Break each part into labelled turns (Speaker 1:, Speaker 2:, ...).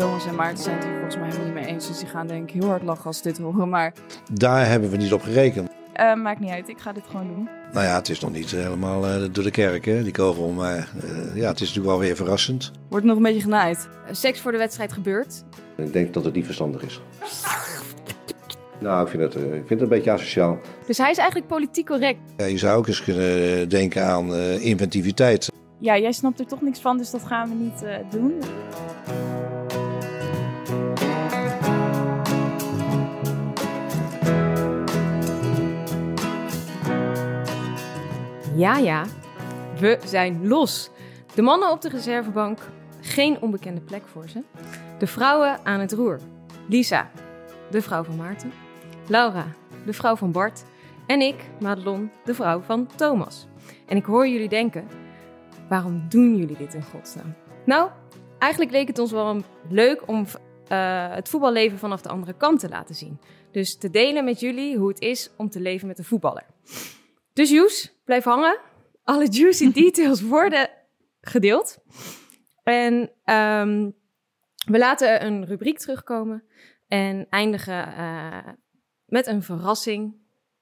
Speaker 1: Thomas en Maarten zijn het hier volgens mij helemaal niet mee eens. Dus die gaan denk ik heel hard lachen als ze dit horen. Maar
Speaker 2: Daar hebben we niet op gerekend.
Speaker 1: eh, maakt niet uit, ik ga dit gewoon doen.
Speaker 2: Nou ja, het is nog niet helemaal eh, door de kerk, hè, die kogel. Maar eh, ja, het is natuurlijk wel weer verrassend.
Speaker 1: Wordt nog een beetje genaaid.
Speaker 3: Seks voor de wedstrijd gebeurt.
Speaker 4: Ik denk dat het niet verstandig is. Nou, ik vind het, eh, ik vind het een beetje asociaal.
Speaker 3: Dus hij is eigenlijk politiek correct.
Speaker 2: Ja, je zou ook eens kunnen denken aan eh, inventiviteit.
Speaker 1: Ja, jij snapt er toch niks van, dus dat gaan we niet eh, doen.
Speaker 3: Ja, ja, we zijn los. De mannen op de reservebank, geen onbekende plek voor ze. De vrouwen aan het roer. Lisa, de vrouw van Maarten. Laura, de vrouw van Bart. En ik, Madelon, de vrouw van Thomas. En ik hoor jullie denken, waarom doen jullie dit in godsnaam? Nou, eigenlijk leek het ons wel leuk om eh, het voetballeven vanaf de andere kant te laten zien. Dus te delen met jullie hoe het is om te leven met een voetballer. Dus Joes, blijf hangen. Alle juicy details worden gedeeld. En ehm, we laten een rubriek terugkomen en eindigen eh, met een verrassing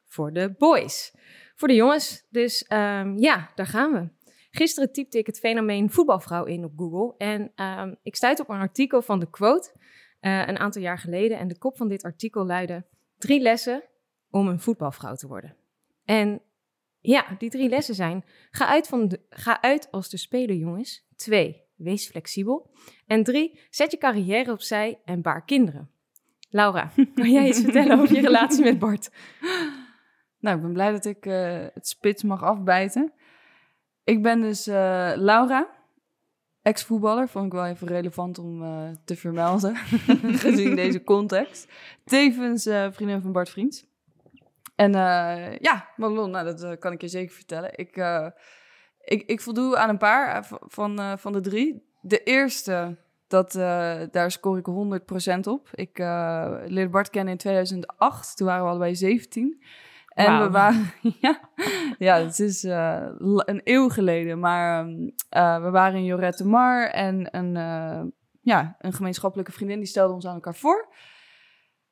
Speaker 3: voor de boys. Voor de jongens. Dus ehm, ja, daar gaan we. Gisteren typte ik het fenomeen voetbalvrouw in op Google. En ehm, ik stuitte op een artikel van de Quote eh, een aantal jaar geleden. En de kop van dit artikel luidde: Drie lessen om een voetbalvrouw te worden. En ja, die drie lessen zijn: ga uit, van de, ga uit als de speler, jongens. Twee, wees flexibel. En drie, zet je carrière opzij en baar kinderen. Laura, kan jij iets vertellen over je relatie met Bart?
Speaker 1: Nou, ik ben blij dat ik eh, het spits mag afbijten. Ik ben dus eh, Laura, ex-voetballer. Vond ik wel even relevant om eh, te vermelden, gezien deze context. Tevens vriendin van Bart Vriends. En eh, ja, Madelon, nou, dat eh, kan ik je zeker vertellen. Ik, eh, ik, ik voldoe aan een paar van, van de drie. De eerste, dat, daar scoor ik 100% op. Ik leerde Bart kennen in 2008. Toen waren we allebei 17. En we waren... ja, ja, het is een eeuw geleden. Maar ehm, eh, we waren in Jorette Mar. En een, ja, een gemeenschappelijke vriendin die stelde ons aan elkaar voor.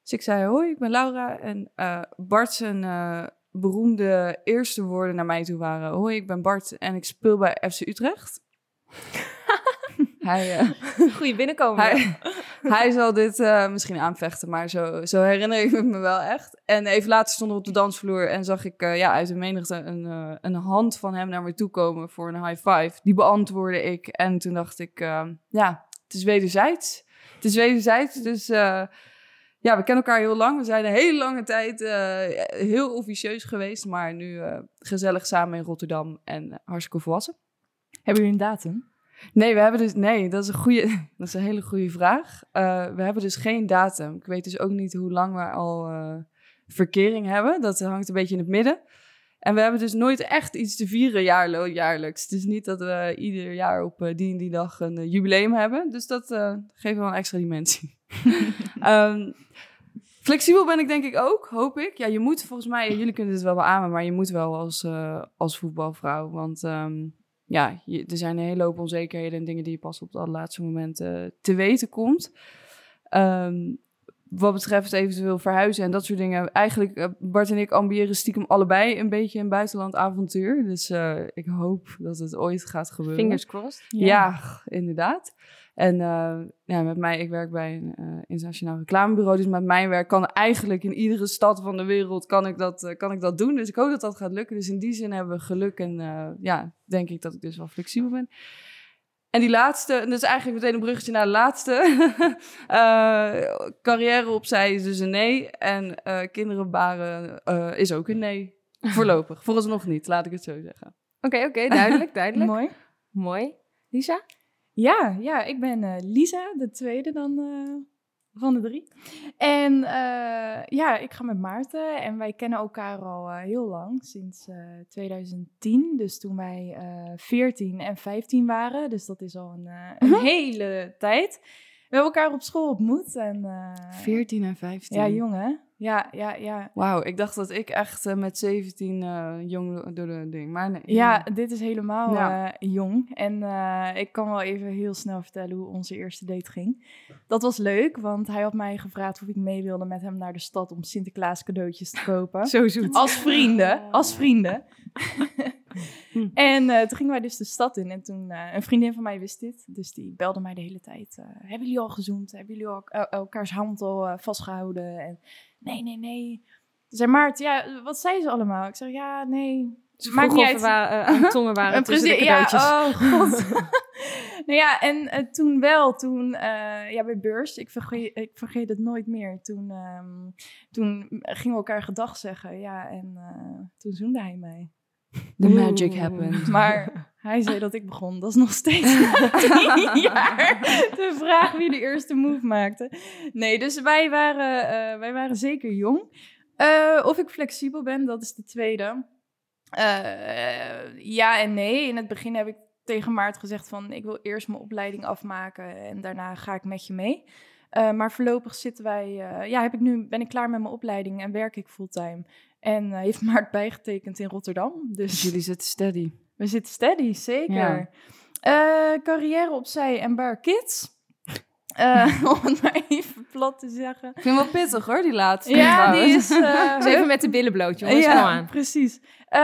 Speaker 1: Dus ik zei, hoi, ik ben Laura. En eh, Bart zijn eh, beroemde eerste woorden naar mij toe waren... Hoi, ik ben Bart en ik speel bij FC Utrecht. hij, eh,
Speaker 3: Goeie binnenkomen.
Speaker 1: hij, hij zal dit misschien aanvechten, maar zo, zo herinner ik me wel echt. En even later stonden we op de dansvloer en zag ik ja, uit de menigte een, een hand van hem naar me toe komen voor een high five. Die beantwoordde ik en toen dacht ik, ja, het is wederzijds. Het is wederzijds, dus ja, we kennen elkaar heel lang. We zijn een hele lange tijd eh, heel officieus geweest, maar nu eh, gezellig samen in Rotterdam en eh, hartstikke volwassen.
Speaker 5: Hebben jullie een datum?
Speaker 1: Nee, we hebben dus. Nee, dat is een, goede, dat is een hele goede vraag. We hebben dus geen datum. Ik weet dus ook niet hoe lang we al verkering hebben. Dat hangt een beetje in het midden. En we hebben dus nooit echt iets te vieren jaarlo, jaarlijks. Het is niet dat we ieder jaar op eh, die en die dag een eh, jubileum hebben. Dus dat eh, geeft wel een extra dimensie. Ehm, flexibel ben ik denk ik ook, hoop ik. Ja, je moet volgens mij, jullie kunnen het wel beamen, maar je moet wel als, als voetbalvrouw. Want ehm, ja, je- er zijn een hele hoop onzekerheden en dingen die je pas op het allerlaatste moment te weten komt. Ehm, wat betreft eventueel verhuizen en dat soort dingen. Eigenlijk, eh, Bart en ik ambiëren stiekem allebei een beetje een buitenland avontuur. Dus eh, ik hoop dat het ooit gaat gebeuren.
Speaker 3: Fingers crossed.
Speaker 1: Ja, inderdaad. En eh, ja, met mij, ik werk bij een eh, internationaal reclamebureau. Dus met mijn werk kan eigenlijk in iedere stad van de wereld kan ik, dat, kan ik dat doen. Dus ik hoop dat dat gaat lukken. Dus in die zin hebben we geluk. En eh, ja, denk ik dat ik dus wel flexibel ben. En die laatste, en dat is eigenlijk meteen een bruggetje naar de laatste. Eh, carrière opzij is dus een nee. En eh, kinderen baren eh, is ook een nee. Voorlopig. Vooralsnog niet, laat ik het zo zeggen.
Speaker 3: Oké, oké, duidelijk, duidelijk.
Speaker 5: Mooi.
Speaker 3: Mooi. Lisa?
Speaker 5: Ja, ja, ik ben eh, Lisa, de tweede dan eh, van de drie. En eh, ja, ik ga met Maarten en wij kennen elkaar al eh, heel lang, sinds eh, 2010. Dus toen wij eh 14 en 15 waren, dus dat is al een, eh, een hele tijd. We hebben elkaar op school ontmoet en... eh,
Speaker 1: 14 en 15.
Speaker 5: Ja, jong hè? Ja, ja, ja.
Speaker 1: Wauw, ik dacht dat ik echt eh, met 17 eh, jong door de ding. Maar nee.
Speaker 5: Ja, dit is helemaal
Speaker 1: Ja.
Speaker 5: eh, jong. En eh, ik kan wel even heel snel vertellen hoe onze eerste date ging. Dat was leuk, want hij had mij gevraagd of ik mee wilde met hem naar de stad om Sinterklaas cadeautjes te kopen.
Speaker 3: Zo zoet.
Speaker 5: Als vrienden, als vrienden.
Speaker 1: Hm.
Speaker 5: en eh, toen gingen wij dus de stad in. En toen, eh, een vriendin van mij wist dit. Dus die belde mij de hele tijd. eh, hebben jullie al gezoend? Hebben jullie al el- elkaars hand al eh, vastgehouden? En nee, nee, nee. Toen zei Maart, ja, wat zei ze allemaal? Ik zeg, ja, nee.
Speaker 3: Ze
Speaker 5: Maakt niet uit.
Speaker 3: aan tongen waren
Speaker 5: En
Speaker 3: tussen de
Speaker 5: precies- ja,
Speaker 3: cadeautjes.
Speaker 5: oh god. nou ja, en toen wel, toen, ja, bij beurs, ik vergeet, ik vergeet het nooit meer. Toen, ehm, toen gingen we elkaar gedag zeggen, ja, en toen zoende hij mij.
Speaker 1: The magic happened.
Speaker 5: Maar hij zei dat ik begon. Dat is nog steeds tien jaar de vraag wie de eerste move maakte. Nee, dus wij waren, eh, wij waren zeker jong. Eh, of ik flexibel ben, dat is de tweede. Eh, ja en nee. In het begin heb ik tegen Maart gezegd van... ik wil eerst mijn opleiding afmaken en daarna ga ik met je mee. Maar voorlopig zitten wij... ja, heb ik nu, ben ik klaar met mijn opleiding en werk ik fulltime. En eh, heeft Maart bijgetekend in Rotterdam.
Speaker 1: Dus jullie zitten steady.
Speaker 5: we zitten steady, zeker.
Speaker 1: Ja.
Speaker 5: Eh, carrière opzij en bar kids. Eh, om het maar even plat te zeggen.
Speaker 1: Ik vind het wel pittig hoor, die laatste.
Speaker 5: Ja, die is...
Speaker 3: Dus even met de billen bloot, jongens. Kom
Speaker 5: ja,
Speaker 3: aan.
Speaker 5: precies. Eh,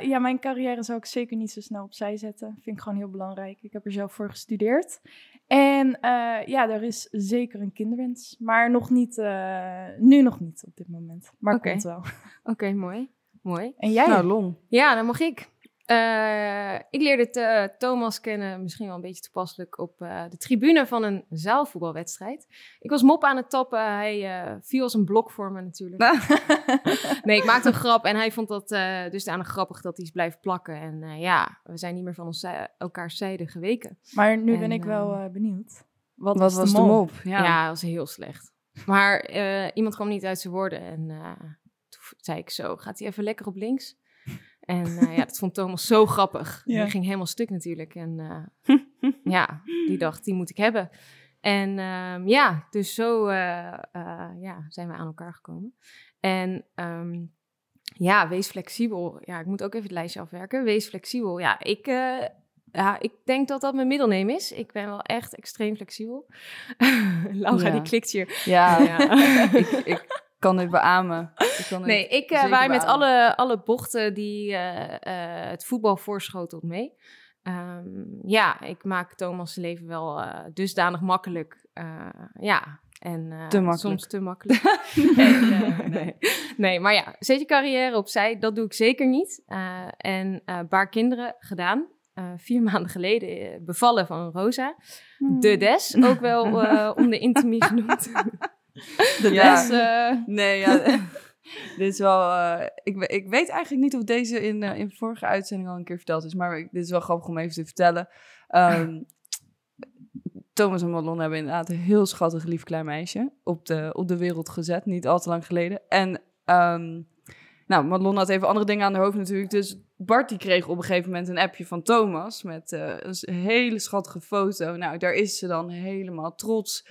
Speaker 5: ja, mijn carrière zou ik zeker niet zo snel opzij zetten. Vind ik gewoon heel belangrijk. Ik heb er zelf voor gestudeerd. En eh, ja, er is zeker een kinderwens. Maar nog niet, eh, nu nog niet op dit moment. Maar komt wel.
Speaker 3: Oké, mooi. Mooi.
Speaker 5: En jij?
Speaker 1: Nou, Lon.
Speaker 3: Ja, dan mag ik. Eh, ik leerde eh, Thomas kennen, misschien wel een beetje toepasselijk, op eh, de tribune van een zaalvoetbalwedstrijd. Ik was mop aan het tappen. Hij viel als een blok voor me natuurlijk. nee, ik maakte een grap en hij vond dat dus dusdanig grappig dat hij is blijven plakken. En eh, ja, we zijn niet meer van ons elkaars zijde geweken.
Speaker 5: maar nu
Speaker 3: En,
Speaker 5: ben ik wel eh, benieuwd. Wat,
Speaker 1: Wat was de mop?
Speaker 3: Ja,
Speaker 1: Ja.
Speaker 3: dat was heel slecht. Maar eh, iemand kwam niet uit zijn woorden. En eh, toen zei ik zo, gaat hij even lekker op links? En eh, ja, dat vond Thomas zo grappig.
Speaker 5: Ja.
Speaker 3: Hij ging helemaal stuk natuurlijk. En eh, ja, die dacht, die moet ik hebben. En ehm, ja, dus zo eh, ja, zijn we aan elkaar gekomen. En ehm, ja, wees flexibel. Ja, ik moet ook even het lijstje afwerken. Wees flexibel. Ja, ik... ja, ik denk dat dat mijn middelneem is. Ik ben wel echt extreem flexibel. Laura,
Speaker 1: Ja.
Speaker 3: die klikt hier.
Speaker 1: Ja,
Speaker 3: Ja.
Speaker 1: ik, ik kan dit beamen. Ik kan
Speaker 3: Nee, ik uh,
Speaker 1: zeker
Speaker 3: waai met alle, alle bochten die eh, eh, het voetbal voorschotelt mee. Ehm, ja, ik maak Thomas' leven wel eh, dusdanig makkelijk. eh, ja, en eh,
Speaker 1: Te makkelijk.
Speaker 3: soms te makkelijk. en, eh, nee. nee, maar ja, zet je carrière opzij, dat doe ik zeker niet. Eh, en eh baar kinderen gedaan. Eh, vier maanden geleden eh, bevallen van Rosa.
Speaker 1: Hmm.
Speaker 3: De Des, ook wel eh, om de intimie genoemd.
Speaker 5: De
Speaker 1: Ja.
Speaker 5: les, eh,
Speaker 1: Nee, ja. dit is wel... eh, ik, ik weet eigenlijk niet of deze in, eh, in vorige uitzending al een keer verteld is. Maar dit is wel grappig om even te vertellen. Ehm, Thomas en Madelon hebben inderdaad een heel schattig lief klein meisje op de, op de wereld gezet. Niet al te lang geleden. En ehm, nou, Madelon had even andere dingen aan haar hoofd natuurlijk. Dus Bart die kreeg op een gegeven moment een appje van Thomas met een hele schattige foto. Nou, daar is ze dan helemaal trots.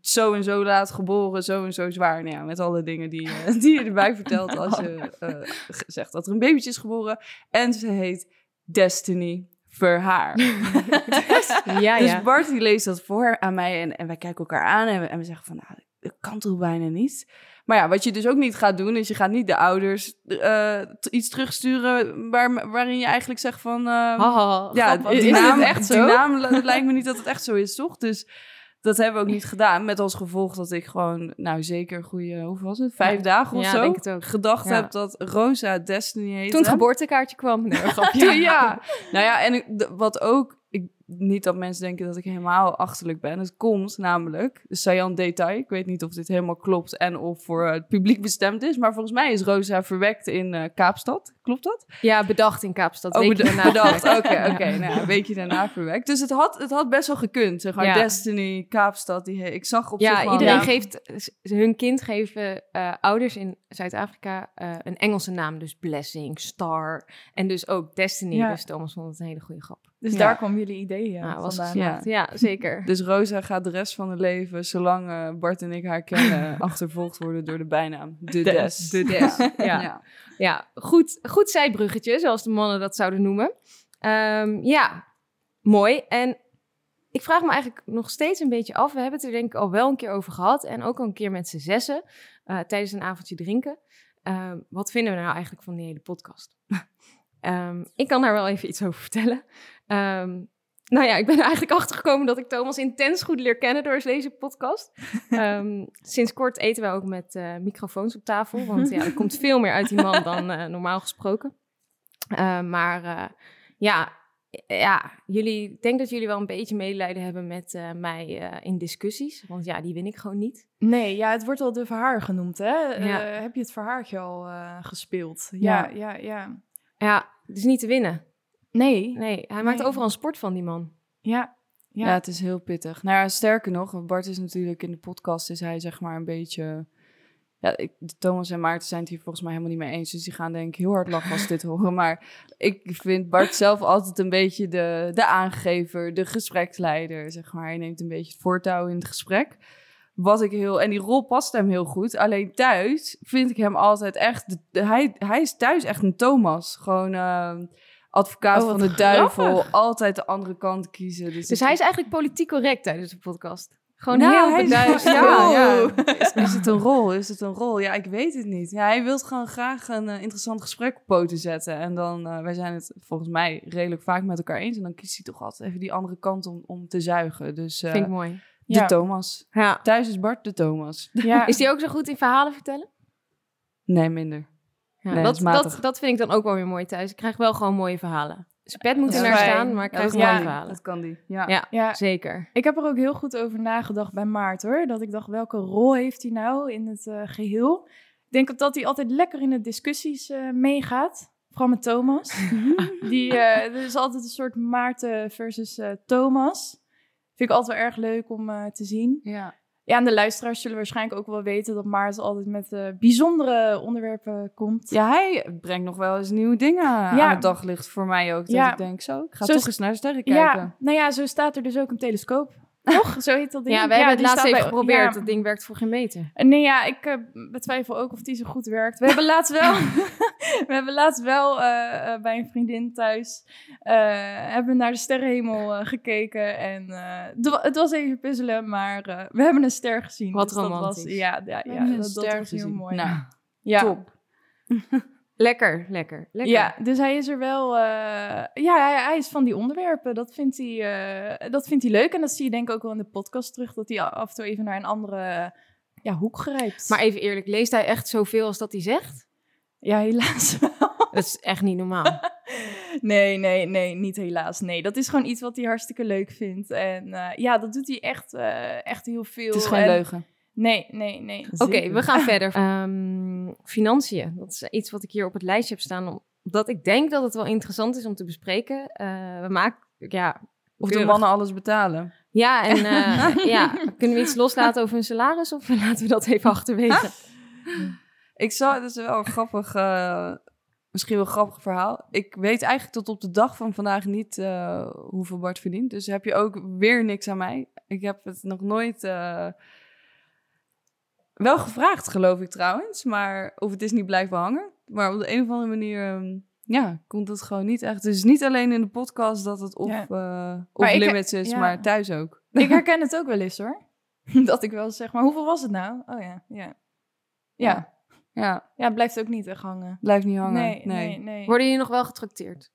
Speaker 1: Zo en zo laat geboren, zo en zo zwaar. Nou ja, met alle dingen die, eh, die je erbij vertelt als je eh, zegt dat er een babytje is geboren. En ze heet Destiny Verhaar.
Speaker 3: ja,
Speaker 1: Dus
Speaker 3: ja.
Speaker 1: Bart die leest dat voor aan mij en, en wij kijken elkaar aan en we, en we zeggen van, nou, dat kan toch bijna niet. Maar ja, wat je dus ook niet gaat doen, is je gaat niet de ouders eh, iets terugsturen waar, waarin je eigenlijk zegt van...
Speaker 3: Haha,
Speaker 1: ja,
Speaker 3: grappig.
Speaker 1: die
Speaker 5: is het
Speaker 1: naam,
Speaker 5: echt
Speaker 1: die naam li- lijkt me niet dat het echt zo is, toch? Dus dat hebben we ook niet gedaan. Met als gevolg dat ik gewoon, nou zeker een goede, hoeveel was het? Vijf
Speaker 3: Ja.
Speaker 1: dagen of
Speaker 3: Ja,
Speaker 1: zo
Speaker 3: denk het ook.
Speaker 1: gedacht
Speaker 3: Ja.
Speaker 1: heb dat Rosa Destiny heette.
Speaker 3: Toen het geboortekaartje kwam. Nee, grapje.
Speaker 1: Ja. ja. Nou ja, en wat ook... Ik, niet dat mensen denken dat ik helemaal achterlijk ben. Het komt namelijk, dus saillant detail. Ik weet niet of dit helemaal klopt en of voor het publiek bestemd is. Maar volgens mij is Rosa verwekt in eh, Kaapstad. Klopt dat?
Speaker 3: Ja, bedacht in Kaapstad.
Speaker 1: Oh, beda- bedacht. Oké, oké. Nou ja, een weekje daarna verwekt. Dus het had, het had best wel gekund. Zeg maar
Speaker 3: Ja.
Speaker 1: Destiny, Kaapstad. Die, ik zag op zich
Speaker 3: Ja,
Speaker 1: wel-
Speaker 3: iedereen
Speaker 1: Ja.
Speaker 3: geeft hun kind geven eh, ouders in Zuid-Afrika eh, een Engelse naam. Dus Blessing, Star en dus ook Destiny.
Speaker 5: Ja.
Speaker 3: Dus Thomas vond het een hele goede grap.
Speaker 5: dus
Speaker 1: Ja.
Speaker 5: daar kwam jullie idee eh,
Speaker 3: Ah, was geslaagd. Ja, zeker.
Speaker 1: Dus Rosa gaat de rest van haar leven, zolang eh, Bart en ik haar kennen, achtervolgd worden door de bijnaam De Des.
Speaker 3: De Des. Ja.
Speaker 1: Ja.
Speaker 3: Ja, goed, goed zijbruggetje, zoals de mannen dat zouden noemen. Ehm, ja, mooi. En ik vraag me eigenlijk nog steeds een beetje af. We hebben het er denk ik al wel een keer over gehad. En ook al een keer met z'n zessen eh, tijdens een avondje drinken. Ehm, wat vinden we nou eigenlijk van die hele podcast? Ehm, ik kan daar wel even iets over vertellen. Ehm, nou ja, ik ben er eigenlijk achter gekomen dat ik Thomas intens goed leer kennen door deze podcast. Ehm, sinds kort eten wij ook met eh, microfoons op tafel. Want ja, er komt veel meer uit die man dan eh, normaal gesproken. Eh, maar eh, ja, ja, jullie, ik denk dat jullie wel een beetje medelijden hebben met mij in discussies. Want ja, die win ik gewoon niet.
Speaker 5: Nee, ja, het wordt al de verhaar genoemd, hè? Heb je het verhaartje al gespeeld? Ja,
Speaker 1: Ja.
Speaker 5: ja, ja.
Speaker 3: Ja, het is niet te winnen.
Speaker 5: Nee,
Speaker 3: Nee, hij maakt
Speaker 5: Nee.
Speaker 3: overal een sport van, die man.
Speaker 5: ja.
Speaker 1: Ja.
Speaker 5: Ja.
Speaker 1: het is heel pittig. Nou ja, sterker nog, Bart is natuurlijk in de podcast, is hij zeg maar een beetje... Ja, ik, Thomas en Maarten zijn het hier volgens mij helemaal niet mee eens. Dus die gaan denk ik heel hard lachen als ze dit horen. Maar ik vind Bart zelf altijd een beetje de, de aangever, de gespreksleider, zeg maar. Hij neemt een beetje het voortouw in het gesprek. Wat ik heel... En die rol past hem heel goed. Alleen thuis vind ik hem altijd echt... de- hij, hij is thuis echt een Thomas. Gewoon... eh, Advocaat
Speaker 5: Oh,
Speaker 1: van de duivel,
Speaker 5: grappig.
Speaker 1: altijd de andere kant kiezen. Dus,
Speaker 3: Dus hij is eigenlijk politiek correct tijdens de podcast. Gewoon
Speaker 1: nou,
Speaker 3: heel
Speaker 1: hij is-
Speaker 3: beduidend.
Speaker 1: Ja, ja. Is, is het een rol? Is het een rol? Ja, ik weet het niet. Ja, hij wil gewoon graag een eh, interessant gesprek op poten zetten. En dan, eh, wij zijn het volgens mij redelijk vaak met elkaar eens. En dan kiest hij toch altijd even die andere kant om, om te zuigen. Dus eh,
Speaker 3: Vind ik mooi.
Speaker 1: de
Speaker 5: Ja.
Speaker 1: Thomas.
Speaker 3: Ja.
Speaker 1: Thuis is Bart de Thomas.
Speaker 5: ja.
Speaker 3: Is die ook zo goed in verhalen vertellen?
Speaker 1: Nee, minder.
Speaker 3: Ja,
Speaker 1: Nee,
Speaker 3: dat,
Speaker 1: dat
Speaker 3: dat, vind ik dan ook wel weer mooi thuis. Ik krijg wel gewoon mooie verhalen. Zijn pet moet er naar staan, maar ik krijg mooie verhalen.
Speaker 1: Dat kan die. Ja.
Speaker 3: Ja,
Speaker 5: ja.
Speaker 3: zeker.
Speaker 5: Ik heb er ook heel goed over nagedacht bij Maarten, hoor. Dat ik dacht, welke rol heeft hij nou in het eh, geheel? Ik denk dat hij altijd lekker in de discussies eh, meegaat. Vooral met Thomas. Die, eh, er is altijd een soort Maarten versus eh, Thomas. Vind ik altijd wel erg leuk om eh, te zien.
Speaker 1: Ja.
Speaker 5: Ja, en de luisteraars zullen waarschijnlijk ook wel weten dat Maarten altijd met eh, bijzondere onderwerpen komt.
Speaker 1: ja, hij brengt nog wel eens nieuwe dingen aan
Speaker 5: Ja.
Speaker 1: het daglicht voor mij ook. Dat
Speaker 5: Ja.
Speaker 1: ik denk, zo, ik ga
Speaker 5: Zo
Speaker 1: toch eens naar sterren kijken.
Speaker 5: Ja, nou ja, zo staat er dus ook een telescoop. Toch? Zo heet dat ding.
Speaker 3: Ja, wij hebben het laatst even
Speaker 5: bij-
Speaker 3: geprobeerd.
Speaker 5: ja.
Speaker 3: Dat ding werkt voor geen meter.
Speaker 5: Nee, ja, ik eh, betwijfel ook of die zo goed werkt. We hebben laatst wel, we hebben laatst wel eh, eh, bij een vriendin thuis eh, hebben naar de sterrenhemel eh, gekeken. En eh, het wa- het was even puzzelen, maar eh, we hebben een ster gezien.
Speaker 3: Wat
Speaker 5: Dus dat
Speaker 3: romantisch.
Speaker 5: was, ja, ja, ja dat, dat
Speaker 1: ster
Speaker 5: was heel mooi.
Speaker 1: Nou,
Speaker 5: ja.
Speaker 1: top.
Speaker 3: Lekker, lekker, lekker.
Speaker 5: Ja, dus hij is er wel. eh, ja, hij, hij is van die onderwerpen. Dat vindt, hij, eh, dat vindt hij leuk. En dat zie je denk ik ook wel in de podcast terug. Dat hij af en toe even naar een andere ja, hoek grijpt.
Speaker 3: Maar even eerlijk, leest hij echt zoveel als dat hij zegt?
Speaker 5: ja, helaas wel.
Speaker 3: Dat is echt niet normaal.
Speaker 5: Nee, nee, nee, niet helaas. Nee, dat is gewoon iets wat hij hartstikke leuk vindt. En eh, ja, dat doet hij echt, echt heel veel.
Speaker 1: Het is geen
Speaker 5: En-
Speaker 1: leugen.
Speaker 5: Nee, nee, nee.
Speaker 3: Oké, we gaan verder. Ehm, financiën, dat is iets wat ik hier op het lijstje heb staan. Omdat ik denk dat het wel interessant is om te bespreken. Eh, we maken, ja...
Speaker 1: Of de mannen alles betalen.
Speaker 3: Ja, en eh, ja, kunnen we iets loslaten over hun salaris? Of laten we dat even achterwege?
Speaker 1: Ik zou, dat is wel een grappig, eh, misschien wel een grappig verhaal. Ik weet eigenlijk tot op de dag van vandaag niet eh, hoeveel Bart verdient. Dus heb je ook weer niks aan mij. Ik heb het nog nooit eh, wel gevraagd, geloof ik trouwens. Maar of het is niet blijven hangen. Maar op de een of andere manier, ehm, ja, komt het gewoon niet echt. Dus niet alleen in de podcast dat het op,
Speaker 5: Ja.
Speaker 1: eh op limits is,
Speaker 5: ja.
Speaker 1: maar thuis ook.
Speaker 5: Ik herken het ook wel eens hoor. dat ik wel zeg, maar hoeveel was het nou? Oh ja, ja. Ja,
Speaker 1: Ja,
Speaker 5: ja het blijft ook niet echt hangen.
Speaker 1: blijft niet hangen.
Speaker 5: Nee, nee, nee.
Speaker 3: Worden jullie nog wel getrakteerd?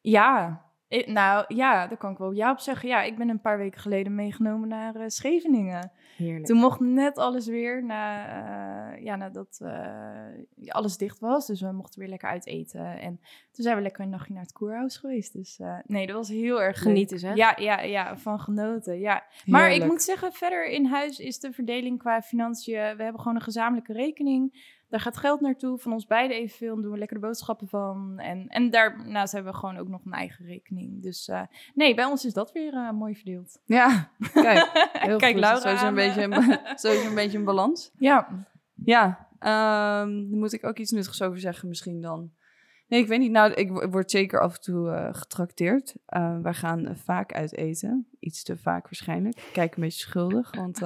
Speaker 5: Ja, ik- nou ja, daar kan ik wel ja op zeggen. Ja, ik ben een paar weken geleden meegenomen naar eh, Scheveningen.
Speaker 3: Heerlijk.
Speaker 5: Toen mocht net alles weer, na, eh, ja, nadat eh, alles dicht was. Dus we mochten weer lekker uit eten. En toen zijn we lekker een nachtje naar het koerhuis geweest. Dus eh, nee, dat was heel erg.
Speaker 3: Genieten, zeg.
Speaker 5: Ja, ja, ja, van genoten, ja. Maar ik moet zeggen, verder in huis is de verdeling qua financiën... We hebben gewoon een gezamenlijke rekening. Daar gaat geld naartoe, van ons beiden evenveel. Dan doen we lekker de boodschappen van. En, en daarnaast hebben we gewoon ook nog een eigen rekening. Dus eh, nee, bij ons is dat weer eh, mooi verdeeld.
Speaker 1: Ja, kijk. Heel
Speaker 5: Kijk,
Speaker 1: goed.
Speaker 5: Laura
Speaker 1: Zo is, een beetje,
Speaker 5: eh.
Speaker 1: een, zo is een beetje een balans.
Speaker 5: Ja,
Speaker 1: Ja, daar moet ik ook iets nuttigs over zeggen misschien dan. Nee, ik weet niet. Nou, ik wo- word zeker af en toe eh, getrakteerd. Eh, wij gaan eh, vaak uit eten. Iets te vaak waarschijnlijk. Ik kijk een beetje schuldig. Want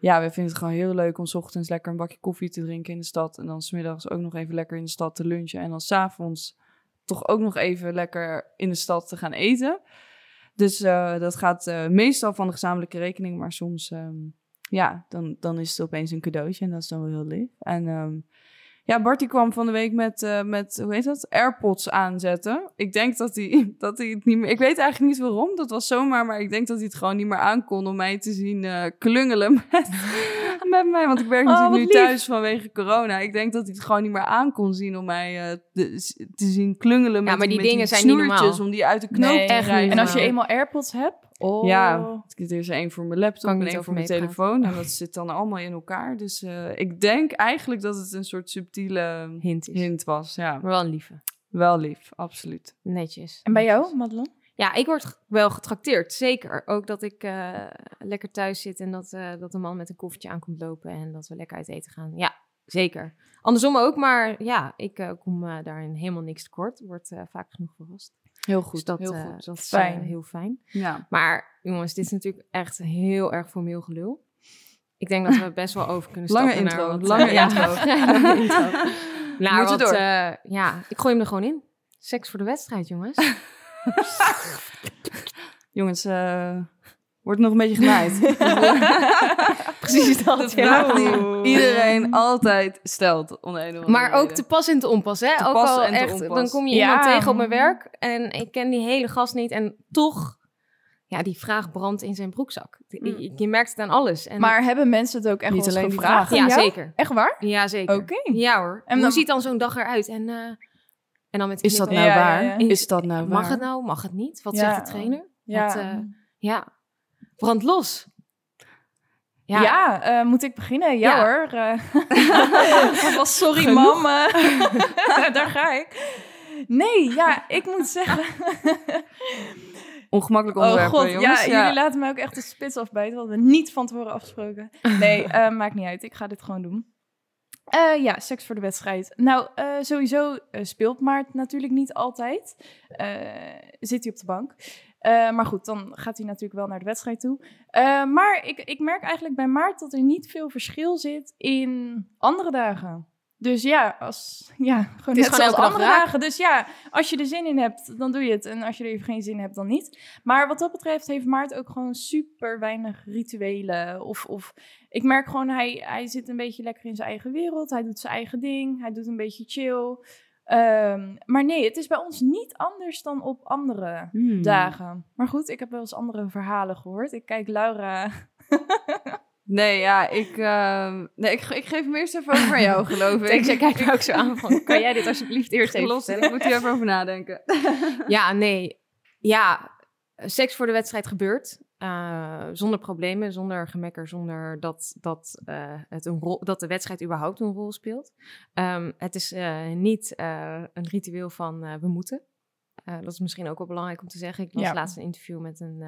Speaker 1: ja, we vinden het gewoon heel leuk om 's ochtends lekker een bakje koffie te drinken in de stad. En dan smiddags ook nog even lekker in de stad te lunchen. En dan s'avonds toch ook nog even lekker in de stad te gaan eten. Dus dat gaat meestal van de gezamenlijke rekening. Maar soms, ehm, ja, dan, dan is het opeens een cadeautje. En dat is dan wel heel lief. En ehm, ja, Bart die kwam van de week met, eh, met hoe heet dat, AirPods aanzetten. Ik denk dat hij, dat hij het niet meer... Ik weet eigenlijk niet waarom, dat was zomaar... maar ik denk dat hij het gewoon niet meer aankon om mij te zien eh, klungelen met, met mij. Want ik werk
Speaker 5: Oh,
Speaker 1: natuurlijk nu
Speaker 5: lief.
Speaker 1: thuis vanwege corona. Ik denk dat hij het gewoon niet meer aankon zien om mij eh, te, te zien klungelen met,
Speaker 3: maar die
Speaker 1: met
Speaker 3: dingen zijn niet normaal.
Speaker 1: om die uit de knoop
Speaker 5: Nee,
Speaker 1: te krijgen.
Speaker 5: En als je eenmaal AirPods hebt... Oh.
Speaker 1: Ja, er is één voor mijn laptop en één voor mijn telefoon. En dat zit dan allemaal in elkaar. Dus eh, ik denk eigenlijk dat het een soort subtiele
Speaker 3: Hint is.
Speaker 1: hint was. Ja,
Speaker 3: Maar wel een lieve.
Speaker 1: wel lief, absoluut.
Speaker 3: Netjes.
Speaker 5: En bij jou, Madelon?
Speaker 3: Ja, ik word wel getrakteerd, zeker. Ook dat ik eh, lekker thuis zit en dat, eh, dat een man met een koffertje aankomt lopen en dat we lekker uit eten gaan. Ja, zeker. Andersom ook, maar ja, ik kom daarin helemaal niks tekort. Word eh, vaak genoeg verrast.
Speaker 1: Heel
Speaker 3: Dus
Speaker 1: goed,
Speaker 3: dat,
Speaker 1: heel
Speaker 3: eh,
Speaker 1: goed.
Speaker 3: dat is
Speaker 5: Fijn.
Speaker 3: eh, heel fijn.
Speaker 1: Ja.
Speaker 3: Maar jongens, dit is natuurlijk echt heel erg formeel gelul. Ik denk dat we best wel over kunnen
Speaker 1: Lange
Speaker 3: stappen naar
Speaker 1: intro,
Speaker 3: wat,
Speaker 1: lange
Speaker 3: ja,
Speaker 1: intro.
Speaker 3: lange intro. Nou, wat,
Speaker 1: door.
Speaker 3: eh, ja, ik gooi hem er gewoon in. Seks voor de wedstrijd, jongens.
Speaker 1: Jongens, wordt nog een beetje genaaid.
Speaker 3: Precies dat, ja.
Speaker 1: vraag die iedereen altijd stelt. Om de een of andere
Speaker 3: Maar ook te pas en te onpas, hè?
Speaker 1: Te
Speaker 3: ook
Speaker 1: pas
Speaker 3: al
Speaker 1: en te
Speaker 3: echt,
Speaker 1: onpas.
Speaker 3: dan kom je
Speaker 5: Ja.
Speaker 3: iemand tegen op mijn werk en ik ken die hele gast niet en toch, ja, die vraag brandt in zijn broekzak.
Speaker 1: Mm.
Speaker 3: Je, je merkt het aan alles. En,
Speaker 5: Maar hebben mensen het ook echt
Speaker 1: Niet alleen
Speaker 5: gevraagd
Speaker 3: ja, zeker.
Speaker 5: Echt waar?
Speaker 3: Ja, zeker.
Speaker 5: Oké.
Speaker 3: Ja hoor.
Speaker 5: En
Speaker 3: Hoe
Speaker 5: dan-
Speaker 3: ziet dan zo'n dag eruit? En, eh, en dan met
Speaker 1: Is dat nou
Speaker 5: Ja,
Speaker 1: waar?
Speaker 5: ja.
Speaker 1: Is dat nou waar?
Speaker 3: Mag het nou? Mag het niet? Wat
Speaker 5: Ja.
Speaker 3: zegt de trainer?
Speaker 5: Ja.
Speaker 3: Wat, eh, ja. Brand los.
Speaker 5: Ja, eh, moet ik beginnen? Ja,
Speaker 3: Ja.
Speaker 5: hoor. eh. was sorry,
Speaker 3: Genoeg?
Speaker 5: mam. eh, Daar ga ik. Nee, ja, ik moet zeggen...
Speaker 1: Ongemakkelijk
Speaker 5: Oh
Speaker 1: onderwerp,
Speaker 5: god,
Speaker 1: hè, jongens.
Speaker 5: ja, jullie laten mij ook echt de spits afbijten. Wat we niet van tevoren afgesproken. Nee, eh, maakt niet uit. Ik ga dit gewoon doen. Eh, ja, seks voor de wedstrijd. Nou, eh, sowieso eh, speelt Maart natuurlijk niet altijd. Eh, zit hij op de bank. Eh, maar goed, dan gaat hij natuurlijk wel naar de wedstrijd toe. Eh, maar ik, ik merk eigenlijk bij Maart dat er niet veel verschil zit in andere dagen. Dus ja, als, ja gewoon net
Speaker 3: gewoon
Speaker 5: andere dagen. Dus ja, als je er zin in hebt, dan doe je het. En als je er even geen zin in hebt, dan niet. Maar wat dat betreft heeft Maart ook gewoon super weinig rituelen. Of, of ik merk gewoon, hij, hij zit een beetje lekker in zijn eigen wereld. Hij doet zijn eigen ding. Hij doet een beetje chill. Ehm, maar nee, het is bij ons niet anders dan op andere
Speaker 1: Hmm.
Speaker 5: dagen. Maar goed, ik heb wel eens andere verhalen gehoord. Ik kijk Laura.
Speaker 1: Nee, ja, ik, ehm, nee, ik, ik geef hem eerst even over jou, geloof ik.
Speaker 3: Ik kijk me ook zo aan van, kan jij dit alsjeblieft eerst even
Speaker 1: Los, ik moet hier even over nadenken.
Speaker 3: Ja, nee. Ja, seks voor de wedstrijd gebeurt. Eh, zonder problemen, zonder gemekker, zonder dat, dat, eh, het een rol, dat de wedstrijd überhaupt een rol speelt. Ehm, het is eh, niet een ritueel van we moeten. Dat is misschien ook wel belangrijk om te zeggen. Ik las
Speaker 5: Ja.
Speaker 3: laatst een interview met een,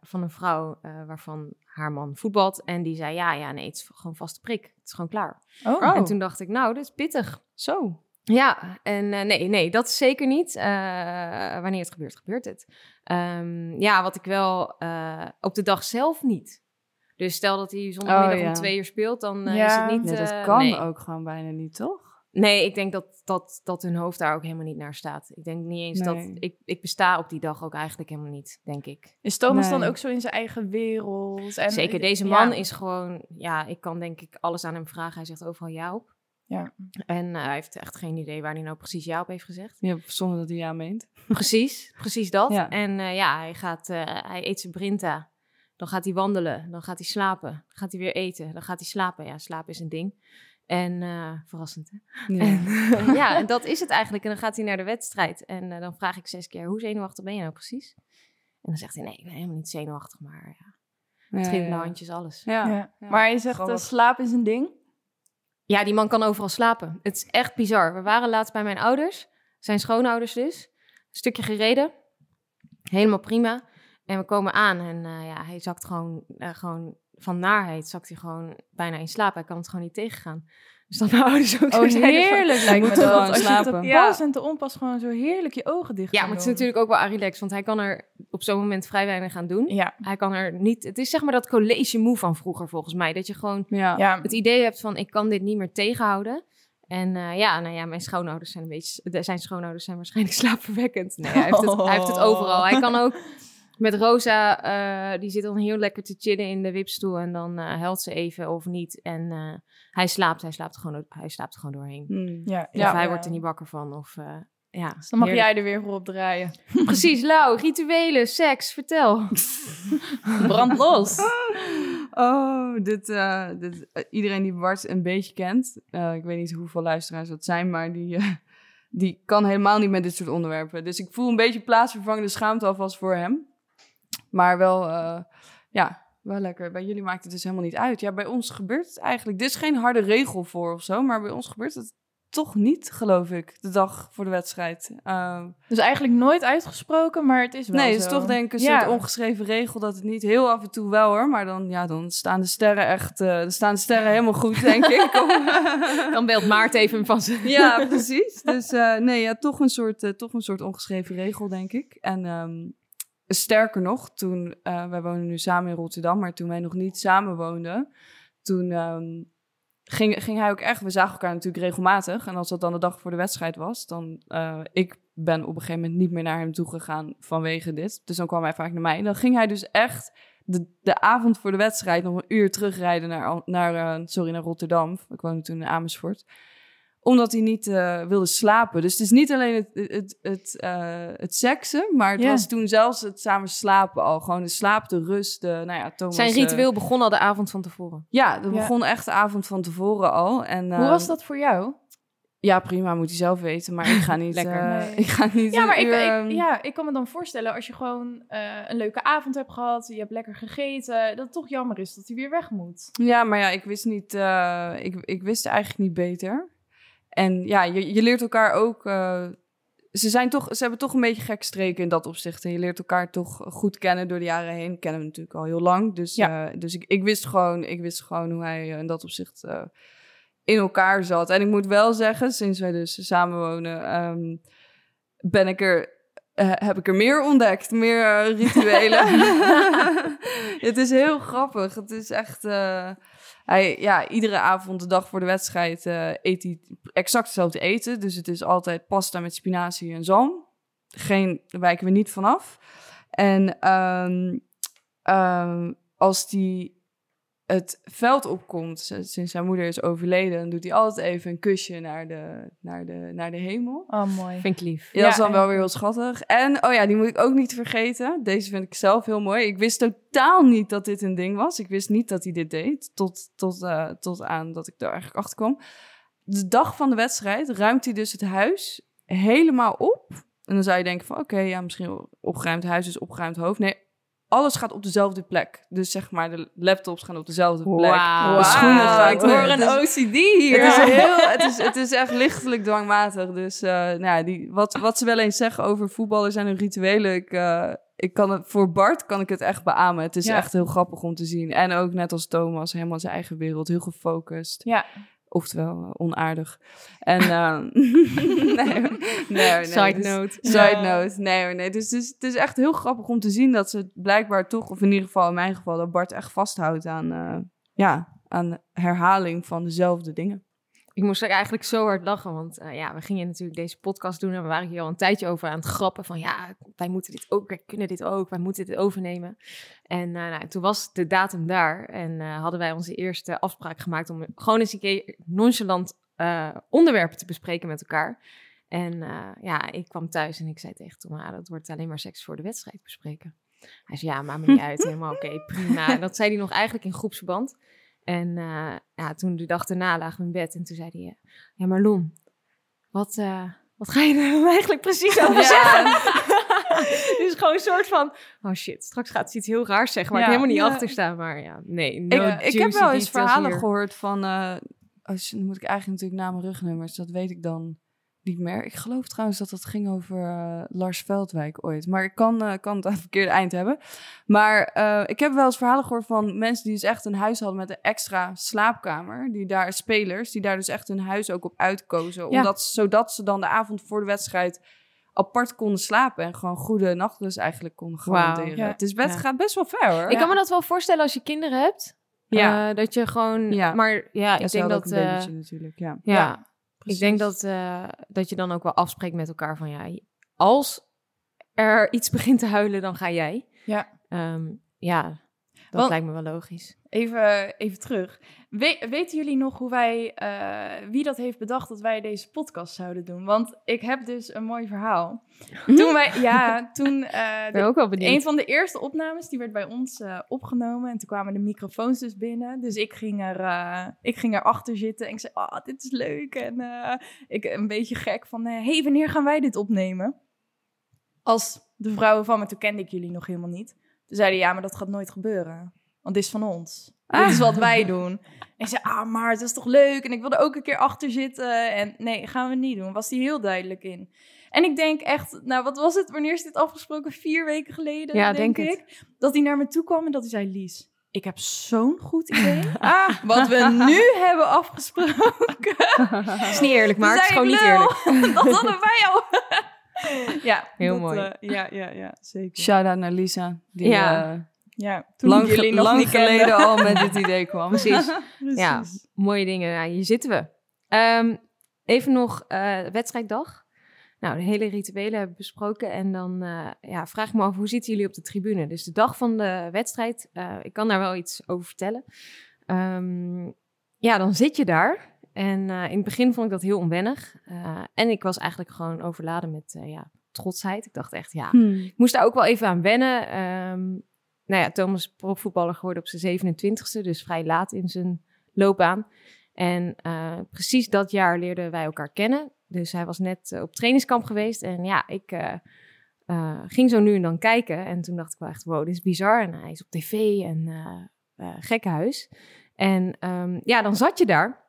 Speaker 3: van een vrouw waarvan haar man voetbalt. En die zei, ja, ja, nee, het is gewoon vaste prik. Het is gewoon klaar.
Speaker 5: Oh.
Speaker 3: En toen dacht ik, nou, dit is pittig.
Speaker 1: Zo.
Speaker 3: Ja, en eh, nee, nee, dat is zeker niet. Eh, wanneer het gebeurt, gebeurt het. Ehm, ja, wat ik wel eh, op de dag zelf niet. Dus stel dat hij zondagmiddag
Speaker 1: Oh, ja.
Speaker 3: om twee uur speelt, dan
Speaker 5: Ja.
Speaker 3: is het niet...
Speaker 1: Nee, dat kan
Speaker 3: nee.
Speaker 1: ook gewoon bijna niet, toch?
Speaker 3: Nee, ik denk dat, dat, dat hun hoofd daar ook helemaal niet naar staat. Ik denk niet eens
Speaker 1: Nee.
Speaker 3: dat... Ik, ik besta op die dag ook eigenlijk helemaal niet, denk ik.
Speaker 5: Is Thomas
Speaker 1: Nee.
Speaker 5: dan ook zo in zijn eigen wereld? En,
Speaker 3: Zeker, deze
Speaker 5: ja.
Speaker 3: man is gewoon... Ja, ik kan denk ik alles aan hem vragen. Hij zegt overal ja op.
Speaker 5: Ja.
Speaker 3: En eh, hij heeft echt geen idee waar hij nou precies ja op heeft gezegd.
Speaker 1: Ja, zonder dat hij ja meent.
Speaker 3: Precies, precies dat.
Speaker 1: Ja.
Speaker 3: En eh, ja, hij, gaat, eh, hij eet zijn Brinta. Dan gaat hij wandelen. Dan gaat hij slapen. Dan gaat hij weer eten. Dan gaat hij slapen. Ja, slapen is een ding. En eh, verrassend, hè?
Speaker 1: Ja.
Speaker 3: En, ja, en dat is het eigenlijk. En dan gaat hij naar de wedstrijd. En eh, dan vraag ik zes keer, hoe zenuwachtig ben je nou precies? En dan zegt hij, nee, ik ben helemaal niet zenuwachtig. Maar ja,
Speaker 1: Ja,
Speaker 3: trillende
Speaker 1: ja.
Speaker 3: handjes, alles.
Speaker 1: Ja.
Speaker 5: Ja.
Speaker 1: Ja.
Speaker 5: Maar je zegt, slaap is een ding.
Speaker 3: Ja, die man kan overal slapen. Het is echt bizar. We waren laatst bij mijn ouders, zijn schoonouders dus. Een stukje gereden. Helemaal prima. En we komen aan en eh, ja, hij zakt gewoon, eh, gewoon van naarheid zakt hij gewoon bijna in slaap. Hij kan het gewoon niet tegengaan. Dus dan mijn ouders ook zo
Speaker 5: Oh,
Speaker 3: van-
Speaker 5: heerlijk lijkt me
Speaker 1: gewoon
Speaker 5: Als je
Speaker 1: slapen.
Speaker 5: te
Speaker 3: Ja.
Speaker 5: pas en te onpas gewoon zo heerlijk je ogen dicht
Speaker 3: Ja, maar het is natuurlijk ook wel relax, want hij kan er op zo'n moment vrij weinig aan doen.
Speaker 5: Ja,
Speaker 3: Hij kan er niet... Het is zeg maar dat college moe van vroeger volgens mij. Dat je gewoon
Speaker 1: Ja.
Speaker 3: het idee hebt van ik kan dit niet meer tegenhouden. En eh, ja, nou ja, mijn schoonouders zijn een beetje... Zijn schoonouders zijn waarschijnlijk slaapverwekkend. Nee, hij heeft het, hij heeft het overal. Hij kan ook met Rosa, eh, die zit dan heel lekker te chillen in de wipstoel. En dan eh huilt ze even of niet. En eh, hij slaapt, hij slaapt, gewoon, hij slaapt gewoon doorheen.
Speaker 1: Hmm.
Speaker 5: ja,
Speaker 3: Of hij wordt er niet wakker van. Of, eh, ja,
Speaker 5: Dus dan mag
Speaker 3: heerlijk.
Speaker 5: jij er weer voor op draaien.
Speaker 3: Precies, Lau, rituelen, seks, vertel.
Speaker 5: Brand los.
Speaker 1: Oh, dit, eh, dit, iedereen die Bart een beetje kent, eh, ik weet niet hoeveel luisteraars dat zijn, maar die, eh, die kan helemaal niet met dit soort onderwerpen. Dus ik voel een beetje plaatsvervangende schaamte alvast voor hem. Maar wel, eh, ja, wel lekker. Bij jullie maakt het dus helemaal niet uit. Ja, bij ons gebeurt het eigenlijk. Er is geen harde regel voor of zo, maar bij ons gebeurt het toch niet, geloof ik, de dag voor de wedstrijd. Eh,
Speaker 5: Dus eigenlijk nooit uitgesproken, maar het is wel
Speaker 1: Nee, het is toch denk ik een
Speaker 5: Ja.
Speaker 1: soort ongeschreven regel dat het niet heel af en toe wel hoor. Maar dan, ja, dan staan de sterren echt, eh, dan staan de sterren helemaal goed, denk ik.
Speaker 3: Dan belt Maarten even van zijn...
Speaker 1: ja, precies. Dus eh, nee, ja, toch een, soort, toch een soort ongeschreven regel, denk ik. En ehm, sterker nog, toen, eh, wij wonen nu samen in Rotterdam, maar toen wij nog niet samen woonden, toen ehm, ging, ging hij ook echt, we zagen elkaar natuurlijk regelmatig. En als dat dan de dag voor de wedstrijd was, dan, eh, ik ben op een gegeven moment niet meer naar hem toe gegaan vanwege dit. Dus dan kwam hij vaak naar mij. En dan ging hij dus echt de, de avond voor de wedstrijd nog een uur terugrijden naar, naar, eh, sorry, naar Rotterdam. Ik woonde toen in Amersfoort omdat hij niet eh, wilde slapen. Dus het is niet alleen het, het, het, eh, het seksen, maar het
Speaker 5: Ja.
Speaker 1: was toen zelfs het samen slapen al. Gewoon de slaap, de rust, de, nou ja, Thomas...
Speaker 3: Zijn
Speaker 1: eh,
Speaker 3: ritueel begon al de avond van tevoren.
Speaker 1: ja, dat
Speaker 5: Ja.
Speaker 1: begon echt de avond van tevoren al. En,
Speaker 5: Hoe
Speaker 1: eh,
Speaker 5: was dat voor jou?
Speaker 1: Ja, prima, moet hij zelf weten. Maar ik ga niet...
Speaker 3: Lekker.
Speaker 1: eh,
Speaker 5: Nee.
Speaker 1: Ik ga niet
Speaker 5: Ja, maar ik,
Speaker 1: ehm,
Speaker 5: ja, ik kan me dan voorstellen als je gewoon eh, een leuke avond hebt gehad, je hebt lekker gegeten, dat het toch jammer is dat hij weer weg moet.
Speaker 1: Ja, maar ja, ik wist niet... eh, ik, ik wist eigenlijk niet beter. En ja, je, je leert elkaar ook... eh, ze, zijn toch, ze hebben toch een beetje gek streken in dat opzicht. En je leert elkaar toch goed kennen door de jaren heen. Kennen we natuurlijk al heel lang. Dus,
Speaker 5: Ja.
Speaker 1: eh, dus ik, ik, wist gewoon, ik wist gewoon hoe hij eh, in dat opzicht in elkaar zat. En ik moet wel zeggen, sinds wij dus samenwonen... ehm, ben ik er... eh, heb ik er meer ontdekt, meer eh, rituelen. het is heel grappig. Het is echt. eh, hij, ja, iedere avond, de dag voor de wedstrijd, eet hij exact hetzelfde eten. Dus het is altijd pasta met spinazie en zalm. Geen, daar wijken we niet vanaf. En ehm, ehm, als die het veld opkomt, sinds zijn moeder is overleden, dan doet hij altijd even een kusje naar de, naar de, naar de hemel.
Speaker 5: Oh, mooi.
Speaker 3: Vind ik lief.
Speaker 1: Ja, dat is
Speaker 5: Ja,
Speaker 1: dan wel weer heel schattig. En, oh ja, die moet ik ook niet vergeten. Deze vind ik zelf heel mooi. Ik wist totaal niet dat dit een ding was. Ik wist niet dat hij dit deed. Tot, tot, eh, tot aan dat ik er eigenlijk achter kwam. De dag van de wedstrijd ruimt hij dus het huis helemaal op. En dan zou je denken van, oké, ja, misschien opgeruimd huis is opgeruimd hoofd. Nee, alles gaat op dezelfde plek. Dus zeg maar, de laptops gaan op dezelfde plek.
Speaker 3: Wauw.
Speaker 1: De schoenen gaan...
Speaker 5: Ik hoor een OCD hier.
Speaker 1: het is, heel, het, is, het is echt lichtelijk dwangmatig. Dus eh, nou ja, die, wat, wat ze wel eens zeggen over voetballers en hun rituelen. Ik, eh, ik kan het, voor Bart kan ik het echt beamen. Het is
Speaker 5: Ja.
Speaker 1: echt heel grappig om te zien. En ook net als Thomas, helemaal zijn eigen wereld. Heel gefocust.
Speaker 5: Ja.
Speaker 1: Oftewel, eh, onaardig. En eh, nee, nee,
Speaker 3: Side
Speaker 1: dus-
Speaker 3: note.
Speaker 1: Side note. Nee, nee. Dus het is, het is echt heel grappig om te zien dat ze blijkbaar toch, of in ieder geval in mijn geval, dat Bart echt vasthoudt aan, eh, ja, aan herhaling van dezelfde dingen.
Speaker 3: Ik moest ook eigenlijk zo hard lachen, want eh, ja, we gingen natuurlijk deze podcast doen en we waren hier al een tijdje over aan het grappen van ja, wij moeten dit ook, wij kunnen dit ook, wij moeten dit overnemen. En eh, nou, toen was de datum daar en eh, hadden wij onze eerste afspraak gemaakt om gewoon eens een keer nonchalant onderwerpen te bespreken met elkaar. En ja, ik kwam thuis en ik zei tegen Tom, ah, dat wordt alleen maar seks voor de wedstrijd bespreken. Hij zei, ja, maakt me niet uit, helemaal oké, prima. En dat zei hij nog eigenlijk in groepsverband. En eh, ja, toen de dag daarna lagen we in bed en toen zei hij, eh, ja maar Lon, wat, eh, wat ga je er eigenlijk precies over zeggen? dus gewoon een soort van, oh shit, straks gaat ze iets heel raars zeggen waar
Speaker 5: Ja.
Speaker 3: ik helemaal niet achter sta. Maar ja, nee, no
Speaker 1: ik, ik heb wel eens verhalen
Speaker 3: hier.
Speaker 1: gehoord van. als, dan moet ik eigenlijk natuurlijk naar mijn rugnummer, dus dat weet ik dan niet meer. Ik geloof trouwens dat het ging over eh, Lars Veldwijk ooit. Maar ik kan, eh, kan het aan het verkeerde eind hebben. Maar eh, ik heb wel eens verhalen gehoord van mensen die dus echt een huis hadden met een extra slaapkamer. Die daar, spelers, die daar dus echt hun huis ook op uitkozen.
Speaker 5: Ja.
Speaker 1: Omdat, zodat ze dan de avond voor de wedstrijd apart konden slapen. En gewoon goede nachtrust eigenlijk konden garanderen.
Speaker 5: Ja.
Speaker 1: Het is best,
Speaker 3: Ja.
Speaker 1: gaat best wel ver hoor.
Speaker 3: Ik kan me dat wel voorstellen als je kinderen hebt.
Speaker 1: Ja.
Speaker 3: Dat je gewoon...
Speaker 1: Ja.
Speaker 3: Maar ja, ik denk dat...
Speaker 1: een babytje natuurlijk, ja.
Speaker 3: ja, Ik denk dat, eh, dat je dan ook wel afspreekt met elkaar van... Ja, als er iets begint te huilen, dan ga jij.
Speaker 5: Ja.
Speaker 3: Ehm, ja,
Speaker 5: Want-
Speaker 3: lijkt me wel logisch.
Speaker 5: Even, even terug. We- weten jullie nog hoe wij, eh, wie dat heeft bedacht dat wij deze podcast zouden doen? Want ik heb dus een mooi verhaal. Toen wij, ja, toen eh,
Speaker 3: Ik
Speaker 5: de-
Speaker 3: ben ook wel benieuwd.
Speaker 5: een van de eerste opnames, die werd bij ons eh, opgenomen. En toen kwamen de microfoons dus binnen. Dus ik ging er, ik ging erachter zitten en ik zei, ah, dit is leuk. En ik een beetje gek van, hé, hey, wanneer gaan wij dit opnemen? Als de vrouwen van me, toen kende ik jullie nog helemaal niet. Toen zeiden ja, maar dat gaat nooit gebeuren. Want dit is van ons. Dit is wat wij doen. En ik zei, ah, maar het is toch leuk? En ik wilde ook een keer achter zitten. En nee, gaan we niet doen. Was die heel duidelijk in. En ik denk echt, nou, wat was het? Wanneer is dit afgesproken? Vier weken geleden,
Speaker 3: Ja,
Speaker 5: denk,
Speaker 3: denk
Speaker 5: ik. Dat hij naar me toe kwam en dat hij zei, Lies, ik heb zo'n goed idee. ah, wat we nu hebben afgesproken.
Speaker 3: Het is niet eerlijk, maar het is gewoon niet eerlijk.
Speaker 5: "Lul, dat hadden wij al. ja,
Speaker 3: Heel
Speaker 5: dat,
Speaker 3: mooi.
Speaker 5: eh, ja, ja, ja, zeker.
Speaker 1: Shout-out naar Lisa. Die
Speaker 3: Ja.
Speaker 1: eh,
Speaker 5: Ja, toen
Speaker 1: lang,
Speaker 5: jullie nog
Speaker 1: lang
Speaker 5: niet kende.
Speaker 1: geleden al met dit idee kwam.
Speaker 3: Precies.
Speaker 5: Precies.
Speaker 3: Ja. Mooie dingen. Ja, hier zitten we. Ehm, even nog eh, wedstrijddag. Nou, de hele rituelen hebben we besproken. En dan eh, ja, vraag ik me af, hoe zitten jullie op de tribune? Dus de dag van de wedstrijd, eh, ik kan daar wel iets over vertellen. Ehm, ja, dan zit je daar. En eh, in het begin vond ik dat heel onwennig. Eh, en ik was eigenlijk gewoon overladen met eh, ja, trotsheid. Ik dacht echt, ja,
Speaker 1: Hmm.
Speaker 3: ik moest daar ook wel even aan wennen. Ehm, nou ja, Thomas is profvoetballer geworden op zijn 27e, dus vrij laat in zijn loopbaan. En precies dat jaar leerden wij elkaar kennen. Dus hij was net op trainingskamp geweest. En ja, ik ging zo nu en dan kijken. En toen dacht ik wel echt, wow, dit is bizar. En hij is op tv en eh eh, gekkenhuis. En ehm, ja, dan zat je daar.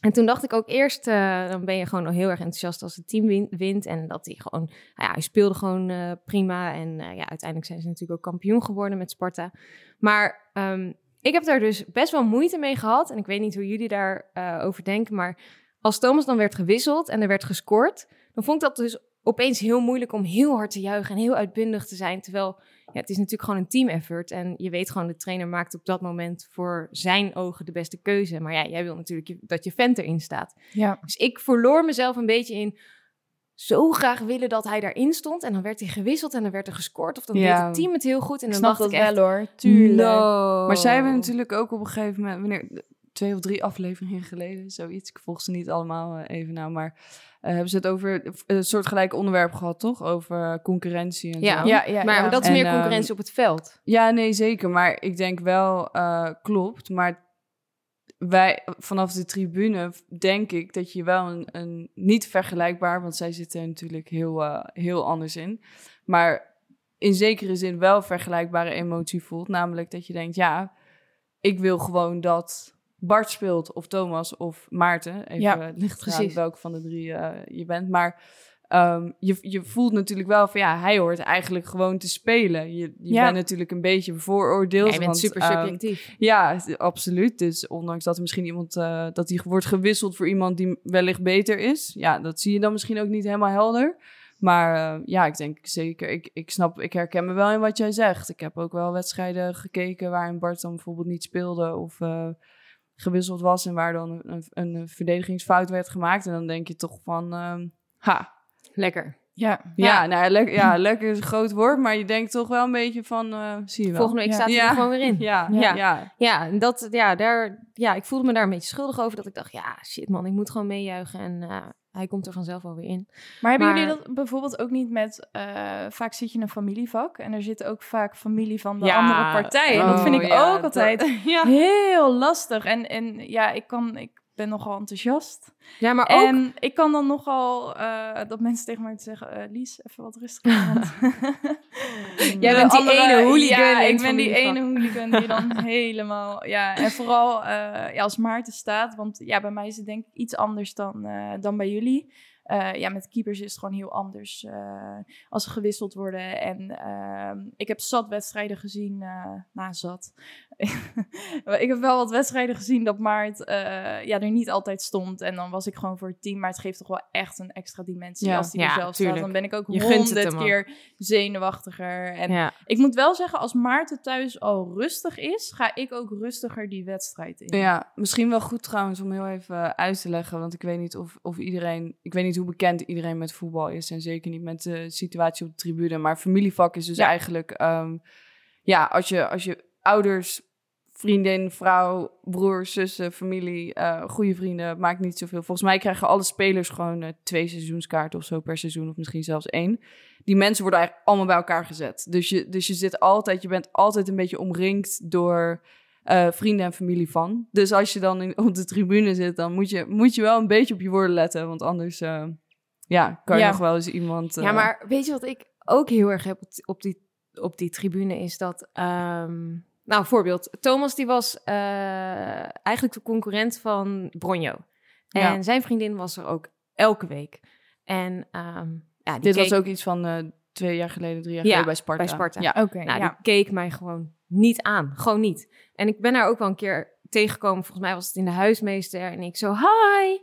Speaker 3: En toen dacht ik ook eerst, eh, dan ben je gewoon heel erg enthousiast als het team win- wint. En dat hij gewoon, nou ja, hij speelde gewoon eh, prima. En eh, ja, uiteindelijk zijn ze natuurlijk ook kampioen geworden met Sparta. Maar ehm, ik heb daar dus best wel moeite mee gehad. En ik weet niet hoe jullie daarover over denken. Maar als Thomas dan werd gewisseld en er werd gescoord, dan vond ik dat dus opeens heel moeilijk om heel hard te juichen en heel uitbundig te zijn. Terwijl ja, het is natuurlijk gewoon een team effort. En je weet gewoon, de trainer maakt op dat moment voor zijn ogen de beste keuze. Maar ja, jij wil natuurlijk je- dat je vent erin staat.
Speaker 5: Ja.
Speaker 3: Dus ik verloor mezelf een beetje in zo graag willen dat hij daarin stond. En dan werd hij gewisseld en dan werd er gescoord. Of dan
Speaker 1: Ja.
Speaker 3: deed het team het heel goed. En dan dacht
Speaker 5: dat
Speaker 3: ik echt,
Speaker 5: wel hoor, tuurlijk.
Speaker 3: no.
Speaker 1: Maar zij hebben natuurlijk ook op een gegeven moment, wanneer, twee of drie afleveringen geleden, zoiets. Ik volg ze niet allemaal eh, even nou, maar hebben ze het over een soortgelijk onderwerp gehad, toch? Over concurrentie en
Speaker 3: Ja.
Speaker 1: zo.
Speaker 5: Ja, ja,
Speaker 3: Maar
Speaker 5: ja.
Speaker 3: dat is
Speaker 1: En,
Speaker 3: meer
Speaker 1: ehm,
Speaker 3: concurrentie op het veld.
Speaker 1: Ja, nee, zeker. Maar ik denk wel, eh, klopt. Maar wij, vanaf de tribune, denk ik dat je wel een, een niet vergelijkbaar, want zij zitten er natuurlijk heel, eh, heel anders in. Maar in zekere zin wel vergelijkbare emotie voelt. Namelijk dat je denkt, ja, ik wil gewoon dat Bart speelt, of Thomas, of Maarten. Even,
Speaker 5: Ja,
Speaker 1: eraan
Speaker 3: precies.
Speaker 1: welke van de drie eh, je bent. Maar ehm, je, je voelt natuurlijk wel van, ja, hij hoort eigenlijk gewoon te spelen. Je, je
Speaker 5: Ja.
Speaker 1: bent natuurlijk een beetje bevooroordeeld.
Speaker 3: Jij bent
Speaker 1: want,
Speaker 3: super
Speaker 1: ehm,
Speaker 3: subjectief.
Speaker 1: ja, absoluut. Dus ondanks dat er misschien iemand eh, dat die wordt gewisseld voor iemand die wellicht beter is, ja, dat zie je dan misschien ook niet helemaal helder. Maar eh, ja, ik denk zeker, ik, ik snap, ik herken me wel in wat jij zegt. Ik heb ook wel wedstrijden gekeken waarin Bart dan bijvoorbeeld niet speelde of gewisseld was en waar dan een, een, een verdedigingsfout werd gemaakt. En dan denk je toch van, ehm, ha,
Speaker 3: Lekker.
Speaker 5: ja.
Speaker 1: ja, nou, ja, lek- ja, lekker is een groot woord, maar je denkt toch wel een beetje van, eh, zie je wel.
Speaker 3: Volgende week
Speaker 5: Ja.
Speaker 3: staat hij
Speaker 1: Ja.
Speaker 3: er gewoon weer in.
Speaker 1: Ja,
Speaker 3: Ja.
Speaker 1: ja,
Speaker 3: dat, ja, daar, ja, ik voelde me daar een beetje schuldig over. Dat ik dacht, ja, shit man, ik moet gewoon meejuichen. En eh, hij komt er vanzelf wel weer in.
Speaker 5: Maar hebben
Speaker 3: Maar-
Speaker 5: jullie dat bijvoorbeeld ook niet met... eh, vaak zit je in een familievak en er zit ook vaak familie van de
Speaker 1: Ja.
Speaker 5: andere partij. En dat
Speaker 1: Oh,
Speaker 5: vind ik
Speaker 1: ja,
Speaker 5: ook altijd
Speaker 1: dat- ja.
Speaker 5: heel lastig. En, en ja, ik, kan, ik ben nogal enthousiast.
Speaker 3: Ja, maar ook...
Speaker 5: En ik kan dan nogal eh, dat mensen tegen mij zeggen... eh, Lies, even wat rustiger. want-
Speaker 3: Jij bent die
Speaker 5: andere-
Speaker 3: ene hooligan
Speaker 5: Ja, ik ben die ene hooligan die dan helemaal... Ja, en vooral eh, ja, als Maarten staat. Want ja, bij mij is het denk ik iets anders dan, dan bij jullie. Eh, ja, met keepers is het gewoon heel anders eh, als ze gewisseld worden. En ehm, ik heb zat wedstrijden gezien, eh nou zat. ik heb wel wat wedstrijden gezien dat Maart ja, er niet altijd stond. En dan was ik gewoon voor het team. Maar het geeft toch wel echt een extra dimensie
Speaker 1: Ja.
Speaker 5: als die
Speaker 3: Ja,
Speaker 5: er zelf
Speaker 3: tuurlijk.
Speaker 5: staat. Dan ben ik ook
Speaker 3: Je
Speaker 5: honderd keer zenuwachtiger. En
Speaker 3: Ja.
Speaker 5: ik moet wel zeggen, als Maarten thuis al rustig is, ga ik ook rustiger die wedstrijd in.
Speaker 1: Ja, misschien wel goed trouwens om heel even uit te leggen. Want ik weet niet of, of iedereen. Ik weet niet hoe bekend iedereen met voetbal is. En zeker niet met de situatie op de tribune. Maar familievak is dus
Speaker 5: Ja.
Speaker 1: eigenlijk. ehm, ja, als je, als je ouders, vriendin, vrouw, broers, zussen, familie, eh, goede vrienden, maakt niet zoveel. Volgens mij krijgen alle spelers gewoon eh, twee seizoenskaarten of zo per seizoen. Of misschien zelfs één. Die mensen worden eigenlijk allemaal bij elkaar gezet. Dus je, dus je zit altijd, je bent altijd een beetje omringd door eh, vrienden en familie van. Dus als je dan in, op de tribune zit, dan moet je, moet je wel een beetje op je woorden letten. Want anders eh, ja, kan je
Speaker 5: Ja.
Speaker 1: nog wel eens iemand...
Speaker 3: Ja,
Speaker 1: eh,
Speaker 3: maar weet je wat ik ook heel erg heb op die, op die, tribune is dat... ehm, nou, voorbeeld. Thomas die was eigenlijk de concurrent van Bronjo. En
Speaker 1: Ja.
Speaker 3: zijn vriendin was er ook elke week. En ehm, ja, die
Speaker 1: Dit
Speaker 3: keek,
Speaker 1: was ook iets van twee jaar geleden, drie jaar
Speaker 3: Ja,
Speaker 1: geleden bij Sparta.
Speaker 3: bij Sparta.
Speaker 1: Ja,
Speaker 5: Oké,
Speaker 3: nou,
Speaker 5: ja.
Speaker 3: die keek mij gewoon niet aan. Gewoon niet. En ik ben haar ook wel een keer tegengekomen. Volgens mij was het in de huismeester. En ik zo, hi.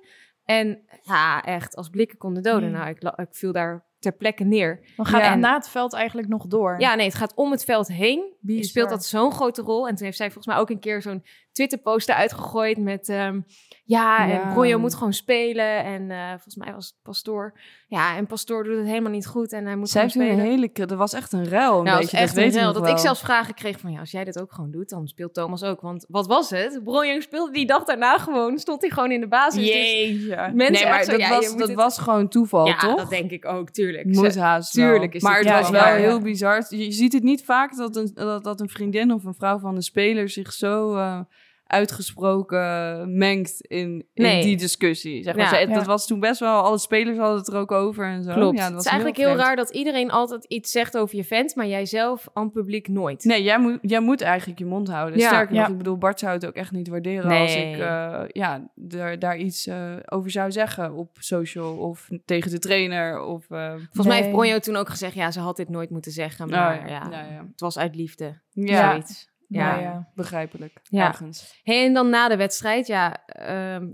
Speaker 3: En ja, echt, als blikken konden doden.
Speaker 5: Hmm.
Speaker 3: Nou, ik, ik viel daar ter plekke neer.
Speaker 5: Dan gaat
Speaker 1: Ja.
Speaker 5: het na het veld eigenlijk nog door.
Speaker 3: Ja, nee, het gaat om het veld heen.
Speaker 5: Bizar.
Speaker 3: Speelt dat zo'n grote rol. En toen heeft zij volgens mij ook een keer zo'n Twitter-post eruit gegooid met... ehm, ja,
Speaker 1: Ja.
Speaker 3: en Bronjo moet gewoon spelen. En eh, volgens mij was het Pastoor. Ja, en Pastoor doet het helemaal niet goed. En hij moet
Speaker 1: Zij
Speaker 3: spelen.
Speaker 1: een hele... Er was echt een ruil, een
Speaker 3: Nou,
Speaker 1: beetje.
Speaker 3: echt
Speaker 1: dat weet
Speaker 3: een
Speaker 1: nog
Speaker 3: Dat ik zelfs vragen kreeg van... Ja, als jij dit ook gewoon doet, dan speelt Thomas ook. Want wat was het? Bronjo speelde die dag daarna gewoon. Stond hij gewoon in de basis. Dus
Speaker 5: Jeetje.
Speaker 3: mensen
Speaker 1: Nee, maar
Speaker 3: zo,
Speaker 1: dat,
Speaker 3: ja,
Speaker 1: was, dat
Speaker 3: het-
Speaker 1: was gewoon toeval,
Speaker 3: Ja,
Speaker 1: toch?
Speaker 3: dat denk ik ook, tuurlijk.
Speaker 1: Moet haast
Speaker 3: tuurlijk is
Speaker 1: Maar het was wel
Speaker 5: Ja, ja.
Speaker 1: heel bizar. Je ziet het niet vaak dat een, dat, dat een vriendin of een vrouw van een speler zich zo eh, uitgesproken mengt in, in
Speaker 3: Nee.
Speaker 1: die discussie. Zeg maar.
Speaker 3: Ja.
Speaker 1: Zij-
Speaker 5: Ja.
Speaker 1: Dat was toen best wel, alle spelers hadden het er ook over en zo.
Speaker 3: Klopt.
Speaker 1: Ja, dat
Speaker 3: het
Speaker 1: was
Speaker 3: is eigenlijk heel, raar dat iedereen altijd iets zegt over je vent, maar jij zelf aan het publiek nooit.
Speaker 1: Nee, jij moet, jij moet eigenlijk je mond houden.
Speaker 3: Ja.
Speaker 1: Sterker nog, ik bedoel, Bart zou het ook echt niet waarderen
Speaker 3: Nee.
Speaker 1: als ik eh, ja, er, daar iets eh, over zou zeggen op social of tegen de trainer. Of, eh,
Speaker 3: Volgens mij heeft Bronjo toen ook gezegd, ja, ze had dit nooit moeten zeggen, maar ja,
Speaker 1: ja, ja.
Speaker 3: het was uit liefde.
Speaker 1: Ja,
Speaker 3: Zoiets. Ja.
Speaker 5: Ja,
Speaker 1: begrijpelijk.
Speaker 3: Ja.
Speaker 1: Ergens.
Speaker 3: Hey, en dan na de wedstrijd, ja, ehm,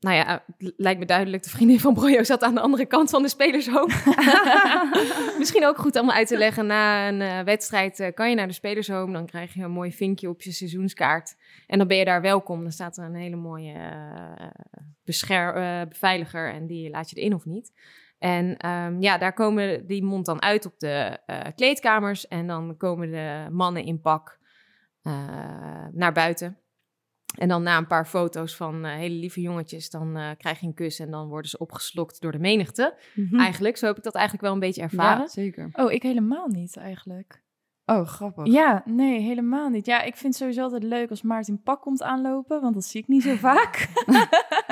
Speaker 3: nou ja, het lijkt me duidelijk, de vriendin van Bronjo zat aan de andere kant van de spelershoop. Misschien ook goed om uit te leggen, na een eh, wedstrijd eh, kan je naar de spelershome, dan krijg je een mooi vinkje op je seizoenskaart. En dan ben je daar welkom. Dan staat er een hele mooie eh, beveiliger en die laat je erin of niet. En ehm, ja, daar komen die mond dan uit op de kleedkamers en dan komen de mannen in pak naar buiten. En dan na een paar foto's van eh, hele lieve jongetjes, dan eh, krijg je een kus en dan worden ze opgeslokt door de menigte. Eigenlijk, zo heb ik dat eigenlijk wel een beetje ervaren.
Speaker 1: Ja, zeker.
Speaker 5: Oh, ik helemaal niet eigenlijk.
Speaker 1: Oh, grappig.
Speaker 5: Ja, nee, helemaal niet. Ja, ik vind het sowieso altijd leuk als Maarten pak komt aanlopen, want dat zie ik niet zo vaak.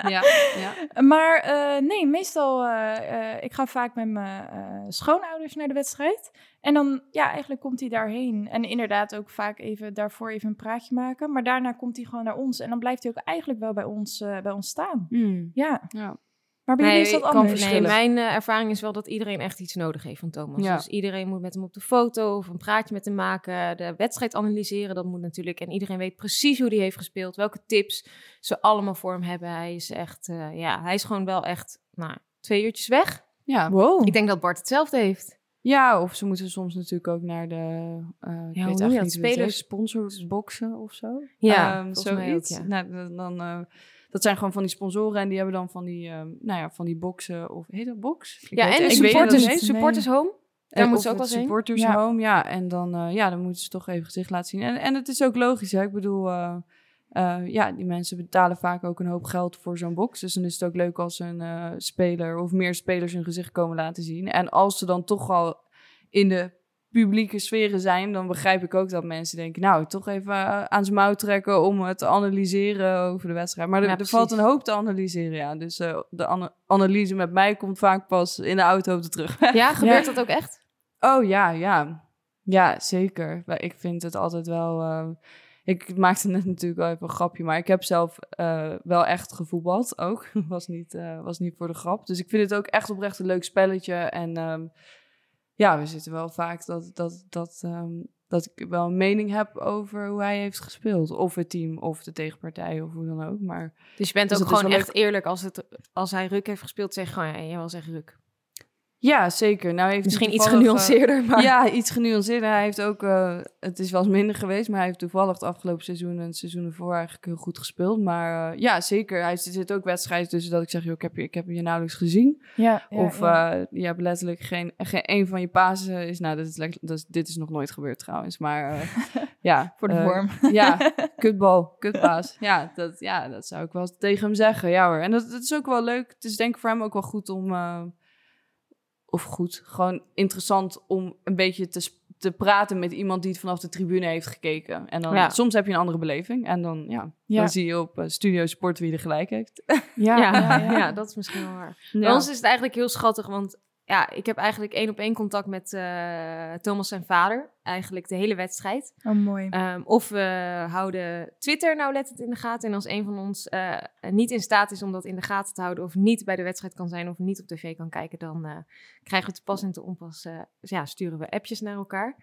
Speaker 1: Ja, ja.
Speaker 5: Maar eh, nee, meestal, eh, ik ga vaak met mijn schoonouders naar de wedstrijd. En dan, ja, eigenlijk komt hij daarheen. En inderdaad ook vaak even daarvoor even een praatje maken. Maar daarna komt hij gewoon naar ons. En dan blijft hij ook eigenlijk wel bij ons, bij ons staan.
Speaker 1: Hmm.
Speaker 5: Ja,
Speaker 1: ja.
Speaker 5: Maar bij jullie is
Speaker 3: Nee,
Speaker 5: dat
Speaker 1: kan
Speaker 5: anders.
Speaker 3: Nee, mijn eh, ervaring is wel dat iedereen echt iets nodig heeft van Thomas.
Speaker 1: Ja.
Speaker 3: Dus iedereen moet met hem op de foto of een praatje met hem maken. De wedstrijd analyseren, dat moet natuurlijk. En iedereen weet precies hoe hij heeft gespeeld. Welke tips ze allemaal voor hem hebben. Hij is echt, eh, ja, hij is gewoon wel echt, nou, twee uurtjes weg.
Speaker 1: Ja.
Speaker 5: Wow.
Speaker 3: Ik denk dat Bart hetzelfde heeft.
Speaker 1: ja, of ze moeten soms natuurlijk ook naar de uh,
Speaker 3: hoe
Speaker 1: ja, weet niet hoe het
Speaker 3: Spelers-
Speaker 1: sponsorsboxen of zo.
Speaker 3: Ja,
Speaker 1: Ehm,
Speaker 3: ook,
Speaker 1: zoiets.
Speaker 3: ja.
Speaker 1: Nou, dan, dan, eh, dat zijn gewoon van die sponsoren en die hebben dan van die, ehm, nou ja, van die boxen of heet dat box? Ik
Speaker 3: Ja,
Speaker 1: weet-
Speaker 3: en de
Speaker 1: ik weet
Speaker 3: supporters, supporters home. Daar
Speaker 1: Eh,
Speaker 3: moeten ze ook wel heen.
Speaker 1: supporters
Speaker 5: Ja.
Speaker 1: home, ja. En dan, eh, ja, dan moeten ze toch even gezicht laten zien. En, en het is ook logisch, hè. Ik bedoel, eh, eh, ja, die mensen betalen vaak ook een hoop geld voor zo'n box. Dus dan is het ook leuk als een eh, speler of meer spelers hun gezicht komen laten zien. En als ze dan toch al in de publieke sferen zijn, dan begrijp ik ook dat mensen denken, nou, toch even eh, aan zijn mouw trekken om het te analyseren over de wedstrijd. Maar er,
Speaker 3: Ja,
Speaker 1: er valt een hoop te analyseren, ja. Dus eh, de ana- analyse met mij komt vaak pas in de auto op de terug.
Speaker 3: Ja, gebeurt dat ook echt?
Speaker 1: Oh ja, ja. Ja, zeker. Ik vind het altijd wel. eh, ik maakte net natuurlijk wel even een grapje, maar ik heb zelf wel echt gevoetbald ook. was, niet, was niet voor de grap. Dus ik vind het ook echt oprecht een leuk spelletje. En ehm, ja, we zitten wel vaak dat, dat, dat, ehm, dat ik wel een mening heb over hoe hij heeft gespeeld. Of het team, of de tegenpartij, of hoe dan ook. Maar
Speaker 3: Dus je bent
Speaker 1: Dus
Speaker 3: ook gewoon echt eerlijk als, het, als hij Ruk heeft gespeeld, zeg gewoon, ja, jij was echt Ruk.
Speaker 1: Ja, zeker. Nou heeft
Speaker 3: Misschien iets
Speaker 1: eh,
Speaker 3: genuanceerder, maar...
Speaker 1: Ja, iets genuanceerder. Hij heeft ook, eh, het is wel eens minder geweest, maar hij heeft toevallig het afgelopen seizoen en het seizoen ervoor eigenlijk heel goed gespeeld. Maar eh, ja, zeker. Hij zit ook wedstrijden tussen dat ik zeg, joh, ik heb je, ik heb je nauwelijks gezien.
Speaker 5: Ja, ja,
Speaker 1: of
Speaker 5: ja.
Speaker 1: je hebt letterlijk geen, geen een van je pasen is, nou, dit is, dat is, dit is nog nooit gebeurd trouwens. Maar ja.
Speaker 5: voor de vorm.
Speaker 1: Ja, kutbal, kutpaas. Ja dat, ja, dat zou ik wel tegen hem zeggen. Ja hoor. En dat, dat is ook wel leuk. Het is denk ik voor hem ook wel goed om... of goed, gewoon interessant om een beetje te, te praten met iemand die het vanaf de tribune heeft gekeken. En dan
Speaker 3: Ja.
Speaker 1: soms heb je een andere beleving. En dan, ja,
Speaker 5: Ja.
Speaker 1: dan zie je op eh, Studio Sport wie er gelijk heeft.
Speaker 5: Ja,
Speaker 3: Ja,
Speaker 5: ja,
Speaker 3: ja,
Speaker 5: ja.
Speaker 3: dat is misschien wel waar.
Speaker 1: Ja.
Speaker 3: Bij ons is het eigenlijk heel schattig, want ja, ik heb eigenlijk één op één contact met eh, Thomas zijn vader. Eigenlijk de hele wedstrijd.
Speaker 5: Oh, mooi.
Speaker 3: Ehm, of we houden Twitter nauwlettend in de gaten. En als een van ons eh, niet in staat is om dat in de gaten te houden... of niet bij de wedstrijd kan zijn of niet op tv kan kijken... dan eh, krijgen we te pas en te onpas, dus ja, sturen we appjes naar elkaar.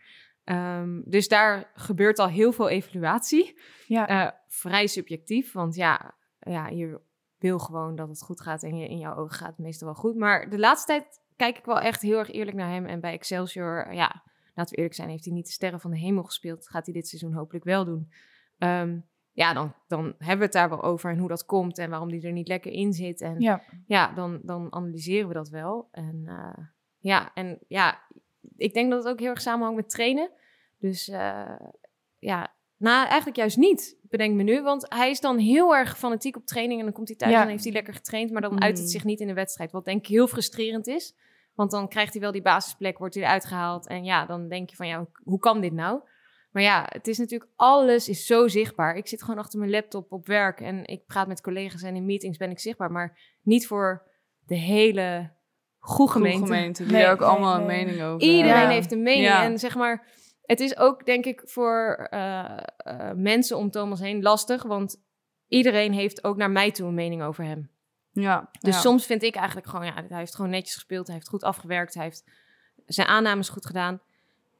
Speaker 3: Ehm, dus daar gebeurt al heel veel evaluatie.
Speaker 5: Ja.
Speaker 3: Vrij subjectief, want ja, ja, je wil gewoon dat het goed gaat... en je, in jouw ogen gaat het meestal wel goed. Maar de laatste tijd kijk ik wel echt heel erg eerlijk naar hem. En bij Excelsior, ja, laten we eerlijk zijn, heeft hij niet de sterren van de hemel gespeeld. Gaat hij dit seizoen hopelijk wel doen. Ehm, ja, dan, dan hebben we het daar wel over en hoe dat komt en waarom die er niet lekker in zit. En ja,
Speaker 5: Ja,
Speaker 3: dan, dan analyseren we dat wel. En eh, ja, en ja, ik denk dat het ook heel erg samenhangt met trainen. Dus eh, ja, nou eigenlijk juist niet, bedenk me nu. Want hij is dan heel erg fanatiek op training en dan komt hij thuis
Speaker 5: Ja.
Speaker 3: en dan heeft hij lekker getraind. Maar dan uit het
Speaker 1: Mm.
Speaker 3: zich niet in de wedstrijd, wat denk ik heel frustrerend is. Want dan krijgt hij wel die basisplek, wordt hij eruit gehaald. En ja, dan denk je van ja, hoe, kan dit nou? Maar ja, het is natuurlijk, alles is zo zichtbaar. Ik zit gewoon achter mijn laptop op werk en ik praat met collega's en in meetings ben ik zichtbaar. Maar niet voor de hele goede gemeente.
Speaker 1: gemeente, die
Speaker 5: Nee,
Speaker 1: ook
Speaker 5: nee,
Speaker 1: allemaal een mening over
Speaker 3: Iedereen.
Speaker 5: Ja.
Speaker 3: heeft een mening.
Speaker 1: Ja.
Speaker 3: En zeg maar, het is ook denk ik voor eh, eh, mensen om Thomas heen lastig. Want iedereen heeft ook naar mij toe een mening over hem.
Speaker 1: Ja,
Speaker 3: Dus
Speaker 1: ja.
Speaker 3: soms vind ik eigenlijk gewoon, ja, hij heeft gewoon netjes gespeeld. Hij heeft goed afgewerkt. Hij heeft zijn aannames goed gedaan.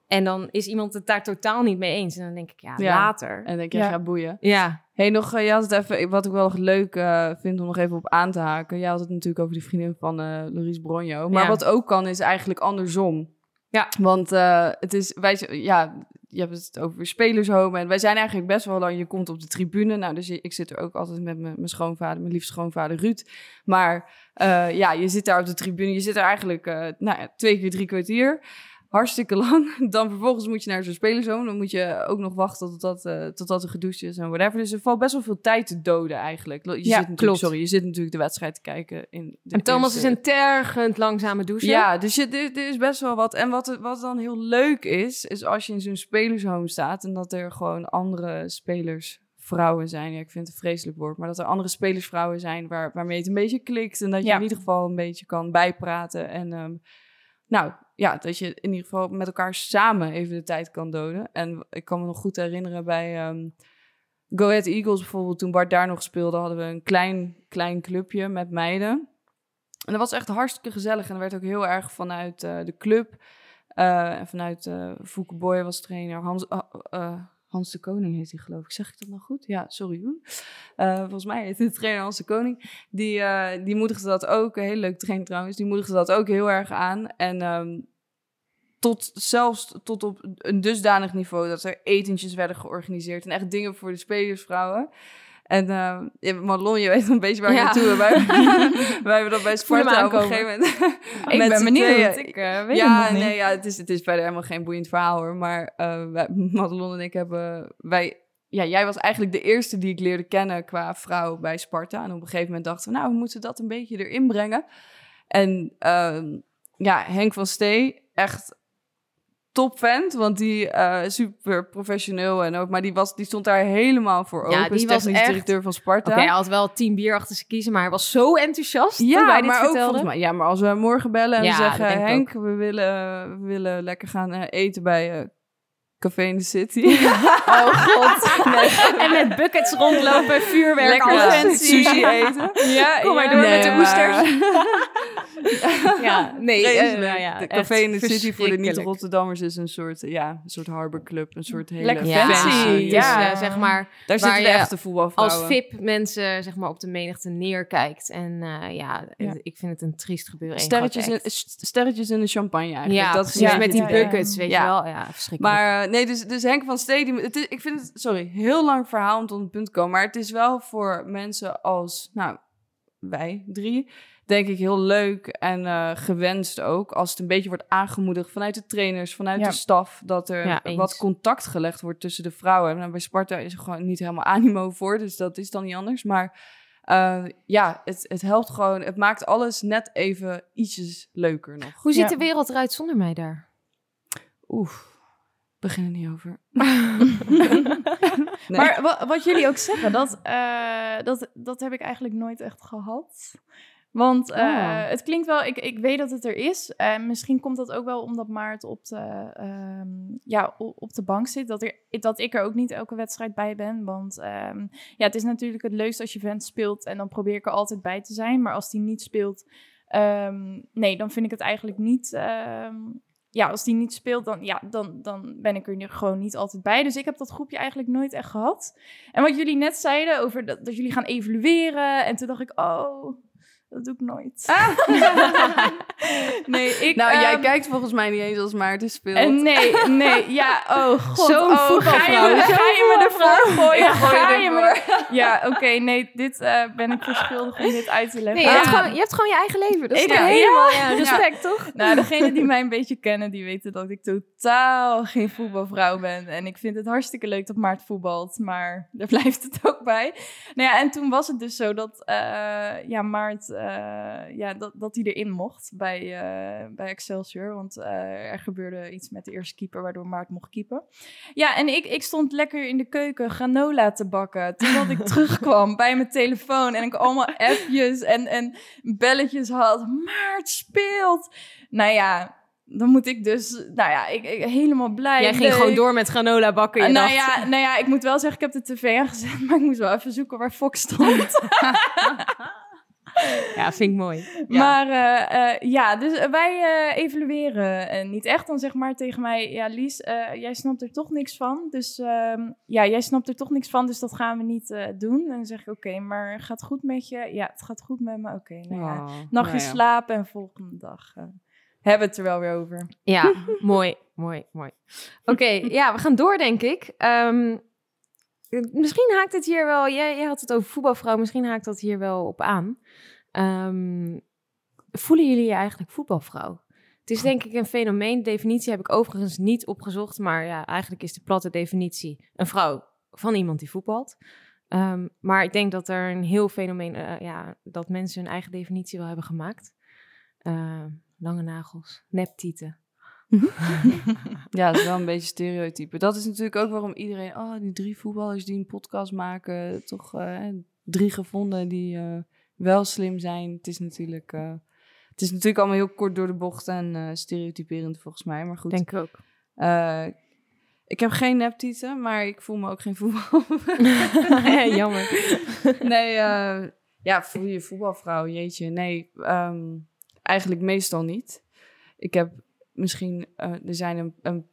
Speaker 3: En dan is iemand het daar totaal niet mee eens. En dan denk ik, ja,
Speaker 1: Ja.
Speaker 3: later.
Speaker 1: En dan denk je,
Speaker 5: Ja.
Speaker 1: ja, boeien.
Speaker 3: Ja,
Speaker 1: Hey, nog, je had het even, wat ik wel leuk eh, vind om nog even op aan te haken. Jij had het natuurlijk over die vriendin van eh Louise Bronjo. Maar
Speaker 3: Ja.
Speaker 1: wat ook kan, is eigenlijk andersom.
Speaker 3: Ja.
Speaker 1: Want eh, het is, ja, je hebt het over spelershome. En wij zijn eigenlijk best wel lang, je komt op de tribune. Nou, dus ik zit er ook altijd met mijn schoonvader, mijn liefste schoonvader Ruud. Maar eh, ja, je zit daar op de tribune. Je zit er eigenlijk eh, nou, twee keer drie kwartier. Hartstikke lang. Dan vervolgens moet je naar zo'n spelershome. Dan moet je ook nog wachten tot dat, eh, tot dat er gedoucht is en whatever. Dus er valt best wel veel tijd te doden eigenlijk. Je
Speaker 3: Ja,
Speaker 1: zit
Speaker 3: klopt.
Speaker 1: Sorry, je zit natuurlijk de wedstrijd te kijken. In de
Speaker 3: en Thomas
Speaker 1: eerste-
Speaker 3: is een tergend langzame douche.
Speaker 1: ja, dus je, er, er is best wel wat. En wat, wat dan heel leuk is, is als je in zo'n spelershome staat en dat er gewoon andere spelersvrouwen zijn. Ja, ik vind het een vreselijk woord, maar dat er andere spelersvrouwen zijn waar, waarmee het een beetje klikt en dat je
Speaker 5: Ja.
Speaker 1: in ieder geval een beetje kan bijpraten. En ehm, nou ja, dat je in ieder geval met elkaar samen even de tijd kan doden. En ik kan me nog goed herinneren bij ehm Go Ahead Eagles bijvoorbeeld, toen Bart daar nog speelde, hadden we een klein, klein clubje met meiden. En dat was echt hartstikke gezellig. En er werd ook heel erg vanuit eh, de club eh, en vanuit eh Fouke Boy was trainer. Hans, Hans de Koning heet hij geloof ik. Zeg ik dat nou goed? Ja, sorry. Eh, volgens mij heet de trainer Hans de Koning. Die, eh, die moedigde dat ook, een hele leuke trainer trouwens, die moedigde dat ook heel erg aan. En ehm, tot zelfs tot op een dusdanig niveau dat er etentjes werden georganiseerd en echt dingen voor de spelersvrouwen. En uh, ja, Madelon, je weet een beetje waar ik
Speaker 3: Ja.
Speaker 1: naartoe wij, wij hebben dat bij Sparta op een gegeven moment.
Speaker 5: ik
Speaker 1: met
Speaker 5: ben benieuwd.
Speaker 1: tweeën.
Speaker 5: Ik eh, weet
Speaker 1: ja,
Speaker 5: het nog niet.
Speaker 1: nee, ja, het is, het is verder helemaal geen boeiend verhaal hoor. Maar eh wij, Madelon en ik hebben, wij, ja, jij was eigenlijk de eerste die ik leerde kennen qua vrouw bij Sparta. En op een gegeven moment dachten we, nou, we moeten dat een beetje erin brengen. En ehm, ja, Henk van Stee, echt topvent, want die eh super professioneel en ook, maar die, was, die stond daar helemaal voor
Speaker 3: Ja,
Speaker 1: open.
Speaker 3: die
Speaker 1: is
Speaker 3: was echt-
Speaker 1: directeur van Sparta.
Speaker 3: Oké, hij had wel tien bier achter zijn kiezen, maar hij was zo enthousiast toen
Speaker 1: Ja,
Speaker 3: wij dit
Speaker 1: maar ook
Speaker 3: vertelden.
Speaker 1: mij. Ja, maar als we morgen bellen en
Speaker 3: Ja,
Speaker 1: zeggen... Henk, we willen, we willen lekker gaan eh, eten bij eh Café in de City.
Speaker 5: Oh god.
Speaker 3: En met buckets rondlopen, vuurwerk,
Speaker 1: Lekker sushi eten.
Speaker 5: Ja,
Speaker 3: Kom maar
Speaker 5: ja.
Speaker 3: door
Speaker 1: Nee,
Speaker 3: met de
Speaker 1: maar-
Speaker 3: oesters. ja, nee. eh, nou ja,
Speaker 1: de Café in de City voor de niet-Rotterdammers is een soort, ja, een soort harborclub. Een soort hele
Speaker 5: Lekker
Speaker 3: Ja,
Speaker 5: fancy,
Speaker 3: is,
Speaker 5: ja.
Speaker 3: eh, zeg maar,
Speaker 1: Daar
Speaker 3: waar
Speaker 1: zitten de
Speaker 3: je
Speaker 1: echte voetbalvrouwen.
Speaker 3: als VIP mensen zeg maar, op de menigte neerkijkt. En eh, ja,
Speaker 5: Ja.
Speaker 3: ik vind het een triest gebeuren.
Speaker 1: Sterretjes in, sterretjes in de champagne eigenlijk.
Speaker 3: Ja,
Speaker 1: dat is
Speaker 3: met die buckets, weet
Speaker 1: Ja.
Speaker 3: je wel. Ja, verschrikkelijk.
Speaker 1: Maar nee, dus, dus Henk van Stadium, het is, ik vind het, sorry, heel lang verhaal om tot een punt te komen. Maar het is wel voor mensen als, nou, wij drie, denk ik heel leuk en eh, gewenst ook. Als het een beetje wordt aangemoedigd vanuit de trainers, vanuit
Speaker 5: Ja.
Speaker 1: de staf. Dat er
Speaker 3: Ja,
Speaker 1: wat contact gelegd wordt tussen de vrouwen. Nou, bij Sparta is er gewoon niet helemaal animo voor, dus dat is dan niet anders. Maar eh, ja, het, het helpt gewoon, het maakt alles net even ietsjes leuker nog.
Speaker 3: Hoe ziet
Speaker 5: Ja.
Speaker 3: de wereld eruit zonder mij daar?
Speaker 1: Oef, begin er niet over. Nee.
Speaker 5: Maar wa- wat jullie ook zeggen, dat, eh, dat, dat heb ik eigenlijk nooit echt gehad. Want eh,
Speaker 1: Oh.
Speaker 5: het klinkt wel, ik, ik weet dat het er is. En misschien komt dat ook wel omdat Maart op de, ehm, ja, op de bank zit. Dat, er, dat ik er ook niet elke wedstrijd bij ben. Want ehm, ja, het is natuurlijk het leukste als je vent speelt. En dan probeer ik er altijd bij te zijn. Maar als die niet speelt, ehm, nee, dan vind ik het eigenlijk niet... ja, als die niet speelt, dan, ja, dan, dan ben ik er gewoon niet altijd bij. Dus ik heb dat groepje eigenlijk nooit echt gehad. En wat jullie net zeiden over dat, dat jullie gaan evalueren. En toen dacht ik, oh, dat doe ik nooit. nee, ik...
Speaker 1: Nou, jij
Speaker 5: ehm,
Speaker 1: kijkt volgens mij niet eens als Maarten speelt.
Speaker 5: en nee, nee, ja, oh god.
Speaker 3: Zo'n
Speaker 5: oh, ga je, me,
Speaker 3: voetbalvrouw.
Speaker 5: ga je me ervoor gooien? Ga je me
Speaker 1: ervoor.
Speaker 5: er- Ja, oké, nee, dit eh, ben ik verschuldigd om dit uit te leggen.
Speaker 3: Nee, je, hebt
Speaker 5: Ja.
Speaker 3: gewoon, je hebt gewoon je eigen leven. Dat is
Speaker 5: ja.
Speaker 3: helemaal ja, respect, toch?
Speaker 5: Nou, degenen die mij een beetje kennen, die weten dat ik totaal geen voetbalvrouw ben. En ik vind het hartstikke leuk dat Maart voetbalt, maar daar blijft het ook bij. Nou ja, en toen was het dus zo dat eh, ja, Maart, eh, ja, dat, dat hij erin mocht bij, eh, bij Excelsior. Want eh, er gebeurde iets met de eerste keeper, waardoor Maart mocht keepen. Ja, en ik, ik stond lekker in de keuken granola te bakken. Totdat ik terugkwam bij mijn telefoon en ik allemaal appjes en, en belletjes had. Maart speelt! Nou ja, dan moet ik dus, nou ja, ik, ik helemaal blij.
Speaker 3: Jij ging
Speaker 5: leuk.
Speaker 3: gewoon door met granola bakken. Je
Speaker 5: Uh, nou,
Speaker 3: dacht,
Speaker 5: ja, nou ja, ik moet wel zeggen, ik heb de tv aangezet, maar ik moest wel even zoeken waar Fox stond.
Speaker 3: ja, vind ik mooi.
Speaker 1: Ja.
Speaker 5: Maar eh, eh, ja, dus eh, wij eh, evalueren niet echt. Dan zeg maar tegen mij, ja Lies, jij snapt er toch niks van. Dus ehm, ja, jij snapt er toch niks van, dus dat gaan we niet doen. En dan zeg ik, oké, maar gaat goed met je? Ja, het gaat goed met me. Oké, nou ja.
Speaker 1: Oh,
Speaker 5: Nachtje
Speaker 1: nou ja.
Speaker 5: slapen en volgende dag hebben we het er wel weer over.
Speaker 3: Ja, mooi, mooi, mooi. Oké, ja, we gaan door, denk ik. Ehm, misschien haakt het hier wel... Jij, had het over voetbalvrouw. Misschien haakt dat hier wel op aan. Ehm, voelen jullie je eigenlijk voetbalvrouw? Het is denk ik een fenomeen. De definitie heb ik overigens niet opgezocht. Maar ja, eigenlijk is de platte definitie een vrouw van iemand die voetbalt. Ehm, maar ik denk dat er een heel fenomeen... eh, ja, dat mensen hun eigen definitie wel hebben gemaakt. Ehm, lange nagels, neptieten.
Speaker 1: Ja, dat is wel een beetje stereotype. Dat is natuurlijk ook waarom iedereen... Oh, die drie voetballers die een podcast maken. Toch eh, drie gevonden die eh, wel slim zijn. Het is natuurlijk... eh, het is natuurlijk allemaal heel kort door de bocht en stereotyperend volgens mij. Maar goed.
Speaker 3: Denk ik ook.
Speaker 1: Ik heb geen neptieten, maar ik voel me ook geen voetbal.
Speaker 3: Jammer.
Speaker 1: nee, ja, voel je voetbalvrouw, jeetje. Nee, ehm, eigenlijk meestal niet. Ik heb misschien, eh, er zijn een, een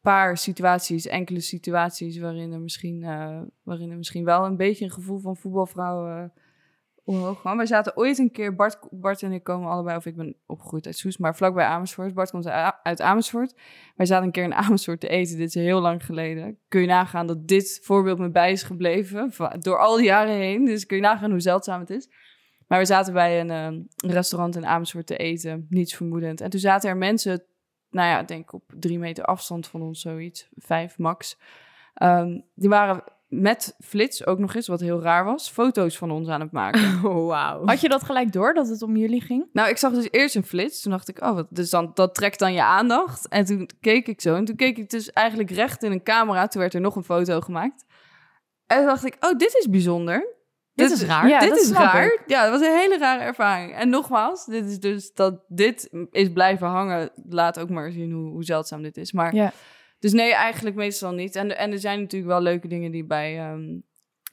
Speaker 1: paar situaties, enkele situaties waarin er misschien, eh, waarin er misschien wel een beetje een gevoel van voetbalvrouw eh omhoog kwam. Wij zaten ooit een keer, Bart, Bart en ik komen allebei, of ik ben opgegroeid uit Soes, maar vlakbij Amersfoort. Bart komt uit Amersfoort. Wij zaten een keer in Amersfoort te eten, dit is heel lang geleden. Kun je nagaan dat dit voorbeeld me bij is gebleven, door al die jaren heen. Dus kun je nagaan hoe zeldzaam het is. Maar we zaten bij een eh, restaurant in Amersfoort te eten, niets vermoedend. En toen zaten er mensen, nou ja, ik denk op drie meter afstand van ons, zoiets, vijf max. Ehm, die waren met flits ook nog eens, wat heel raar was, foto's van ons aan het maken.
Speaker 3: Oh, wauw.
Speaker 5: Had je dat gelijk door, dat het om jullie ging?
Speaker 1: Nou, ik zag dus eerst een flits. Toen dacht ik, oh, wat, dus dan, dat trekt dan je aandacht. En toen keek ik zo. En toen keek ik dus eigenlijk recht in een camera. Toen werd er nog een foto gemaakt. En toen dacht ik, oh, dit is bijzonder.
Speaker 3: Dit is raar.
Speaker 5: Ja,
Speaker 1: dit
Speaker 5: dat
Speaker 1: is raar.
Speaker 5: ik.
Speaker 1: Ja, dat was een hele rare ervaring. En nogmaals, dit is dus dat dit is blijven hangen. Laat ook maar zien hoe, hoe zeldzaam dit is. Maar
Speaker 5: Ja.
Speaker 1: Dus nee, eigenlijk meestal niet. En, en er zijn natuurlijk wel leuke dingen die, bij, ehm,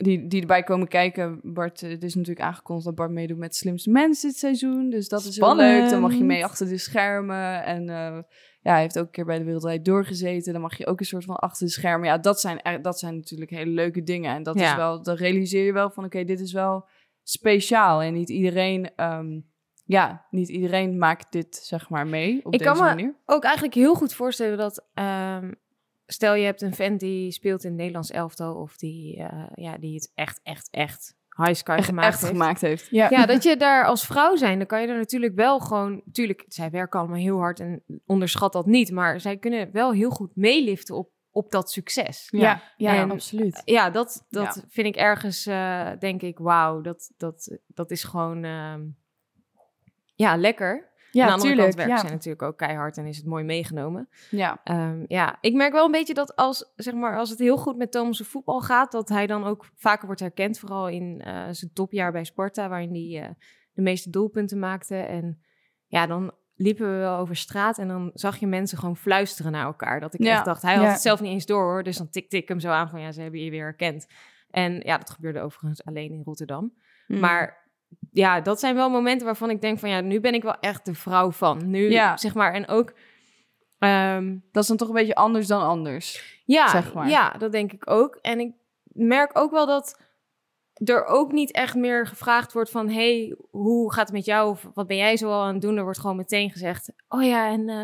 Speaker 1: die, die erbij komen kijken. Bart, eh, het is natuurlijk aangekondigd dat Bart meedoet met Slimste Mens dit seizoen. Dus dat is heel leuk. Dan mag je mee achter de schermen. En eh, ja, hij heeft ook een keer bij de Wereldrijd doorgezeten. Dan mag je ook een soort van achter de schermen. Ja, dat zijn, dat zijn natuurlijk hele leuke dingen. En dat
Speaker 3: Ja.
Speaker 1: is wel, dan realiseer je wel van, oké, dit is wel speciaal. En niet iedereen, ehm, ja, niet iedereen maakt dit, zeg maar, mee op
Speaker 3: Ik
Speaker 1: deze
Speaker 3: kan me-
Speaker 1: manier.
Speaker 3: Ook eigenlijk heel goed voorstellen dat... ehm, stel je hebt een vent die speelt in het Nederlands elftal... of die, eh, ja, die het echt, echt, echt high sky
Speaker 1: Echt,
Speaker 3: gemaakt
Speaker 1: echt
Speaker 3: heeft.
Speaker 1: gemaakt heeft.
Speaker 5: Ja.
Speaker 3: Ja, dat je daar als vrouw zijn, dan kan je er natuurlijk wel gewoon... Tuurlijk, zij werken allemaal heel hard en onderschat dat niet. Maar zij kunnen wel heel goed meeliften op, op dat succes.
Speaker 5: Ja, ja,
Speaker 3: En-
Speaker 5: absoluut.
Speaker 3: Ja, dat, dat
Speaker 1: Ja.
Speaker 3: vind ik ergens, eh, denk ik, wauw, dat, dat, dat is gewoon, ehm, ja, lekker. Aan de
Speaker 5: Ja,
Speaker 3: andere
Speaker 5: tuurlijk.
Speaker 3: kant werken
Speaker 5: Ja.
Speaker 3: zij natuurlijk ook keihard en is het mooi meegenomen.
Speaker 1: Ja.
Speaker 3: Ehm, ja, ik merk wel een beetje dat als, zeg maar, als het heel goed met Thomas' voetbal gaat, dat hij dan ook vaker wordt herkend. Vooral in eh, zijn topjaar bij Sparta, waarin hij eh, de meeste doelpunten maakte. En ja, dan liepen we wel over straat en dan zag je mensen gewoon fluisteren naar elkaar. Dat ik
Speaker 1: Ja.
Speaker 3: echt dacht, hij had
Speaker 5: Ja.
Speaker 3: het zelf niet eens door hoor. Dus dan tikte ik hem zo aan van, ja, ze hebben je weer herkend. En ja, dat gebeurde overigens alleen in Rotterdam.
Speaker 1: Mm.
Speaker 3: Maar ja, dat zijn wel momenten waarvan ik denk van, ja, nu ben ik wel echt de vrouw van. Nu,
Speaker 1: Ja.
Speaker 3: zeg maar, en ook... ehm,
Speaker 1: Dat is dan toch een beetje anders dan anders.
Speaker 3: ja,
Speaker 1: zeg maar.
Speaker 3: ja, dat denk ik ook. En ik merk ook wel dat er ook niet echt meer gevraagd wordt van... hey, hoe gaat het met jou? Of wat ben jij zo al aan het doen? Er wordt gewoon meteen gezegd... oh ja, en eh,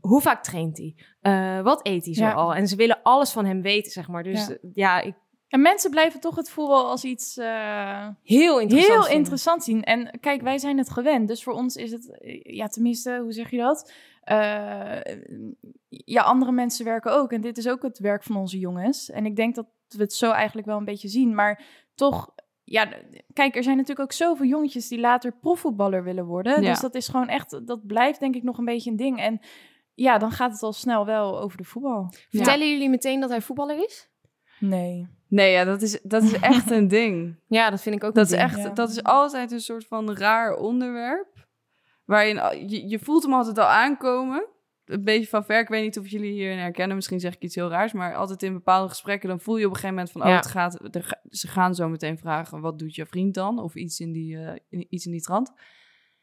Speaker 3: hoe vaak traint hij? Eh, wat eet hij zo
Speaker 5: Ja.
Speaker 3: al? En ze willen alles van hem weten, zeg maar. Dus
Speaker 5: ja,
Speaker 3: ja ik,
Speaker 5: En mensen blijven toch het voetbal als iets eh,
Speaker 3: heel interessant
Speaker 5: heel interessant zien. En kijk, wij zijn het gewend. Dus voor ons is het, ja, tenminste, hoe zeg je dat? Eh, ja, andere mensen werken ook. En dit is ook het werk van onze jongens. En ik denk dat we het zo eigenlijk wel een beetje zien. Maar toch, ja, kijk, er zijn natuurlijk ook zoveel jongetjes die later profvoetballer willen worden.
Speaker 1: Ja.
Speaker 5: Dus dat is gewoon echt, dat blijft denk ik nog een beetje een ding. En ja, dan gaat het al snel wel over de voetbal.
Speaker 3: Vertellen jullie meteen dat hij voetballer is?
Speaker 5: Nee.
Speaker 1: Nee, ja, dat is, dat is echt een ding.
Speaker 3: Ja, dat vind ik ook
Speaker 1: Dat is
Speaker 3: ding.
Speaker 1: echt,
Speaker 5: ja.
Speaker 1: dat is altijd een soort van raar onderwerp. Waarin je, je voelt hem altijd al aankomen. Een beetje van ver. Ik weet niet of jullie hierin herkennen. Misschien zeg ik iets heel raars. Maar altijd in bepaalde gesprekken. Dan voel je op een gegeven moment van. Oh, het gaat, er ga- ze gaan zo meteen vragen. Wat doet je vriend dan? Of iets in die, eh, in- iets in die trant.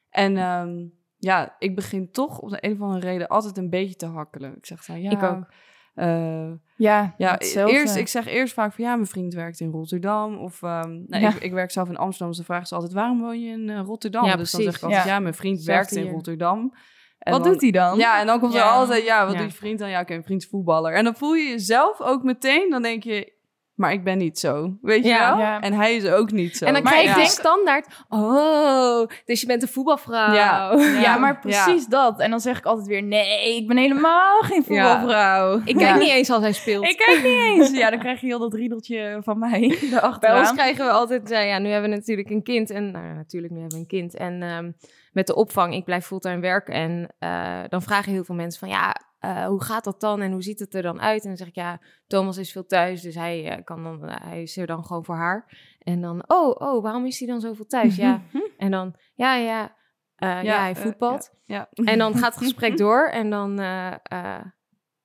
Speaker 1: En ehm, ja, ik begin toch op de een of andere reden altijd een beetje te hakkelen. Ik zeg dan ja.
Speaker 3: Ik ook.
Speaker 1: Eh,
Speaker 5: Ja,
Speaker 1: ja,
Speaker 5: hetzelfde.
Speaker 1: eerst, ik zeg eerst vaak van ja, mijn vriend werkt in Rotterdam. Of ehm, nou,
Speaker 5: Ja.
Speaker 1: ik, ik werk zelf in Amsterdam. Dus dan vragen ze altijd waarom woon je in eh, Rotterdam?
Speaker 3: Ja,
Speaker 1: dus dan zeg ik altijd
Speaker 5: Ja.
Speaker 1: ja, mijn vriend werkt in. Rotterdam. En
Speaker 5: Wat
Speaker 1: dan-
Speaker 5: doet hij dan?
Speaker 1: Ja, en dan komt er altijd ja, wat doet je vriend dan? Ja, oké, mijn vriend is voetballer. En dan voel je jezelf ook meteen, dan denk je, maar ik ben niet zo, weet je
Speaker 3: Ja.
Speaker 1: wel?
Speaker 5: Ja.
Speaker 1: En hij is ook niet zo.
Speaker 3: En dan
Speaker 5: Maar
Speaker 3: krijg
Speaker 5: ik
Speaker 3: je
Speaker 5: denk-
Speaker 3: standaard... Oh, dus je bent een voetbalvrouw.
Speaker 1: Ja.
Speaker 5: Ja, maar precies dat. En dan zeg ik altijd weer, nee, ik ben helemaal geen voetbalvrouw.
Speaker 3: Ik kijk niet eens als hij speelt.
Speaker 5: Ik kijk niet eens. Ja, dan krijg je heel dat riedeltje van mij
Speaker 3: Bij ons krijgen we altijd, ja, nu hebben we natuurlijk een kind. En nou, natuurlijk, nu hebben we een kind. En ehm, met de opvang, ik blijf fulltime werken. En eh, dan vragen heel veel mensen van, ja, eh, hoe gaat dat dan? En hoe ziet het er dan uit? En dan zeg ik, ja, Thomas is veel thuis. Dus hij, eh, kan dan, eh, hij is er dan gewoon voor haar. En dan, oh, oh, waarom is hij dan zoveel thuis? Ja. En dan, ja, ja, eh, ja, hij voetbalt.
Speaker 1: ja.
Speaker 3: En dan gaat het gesprek door en dan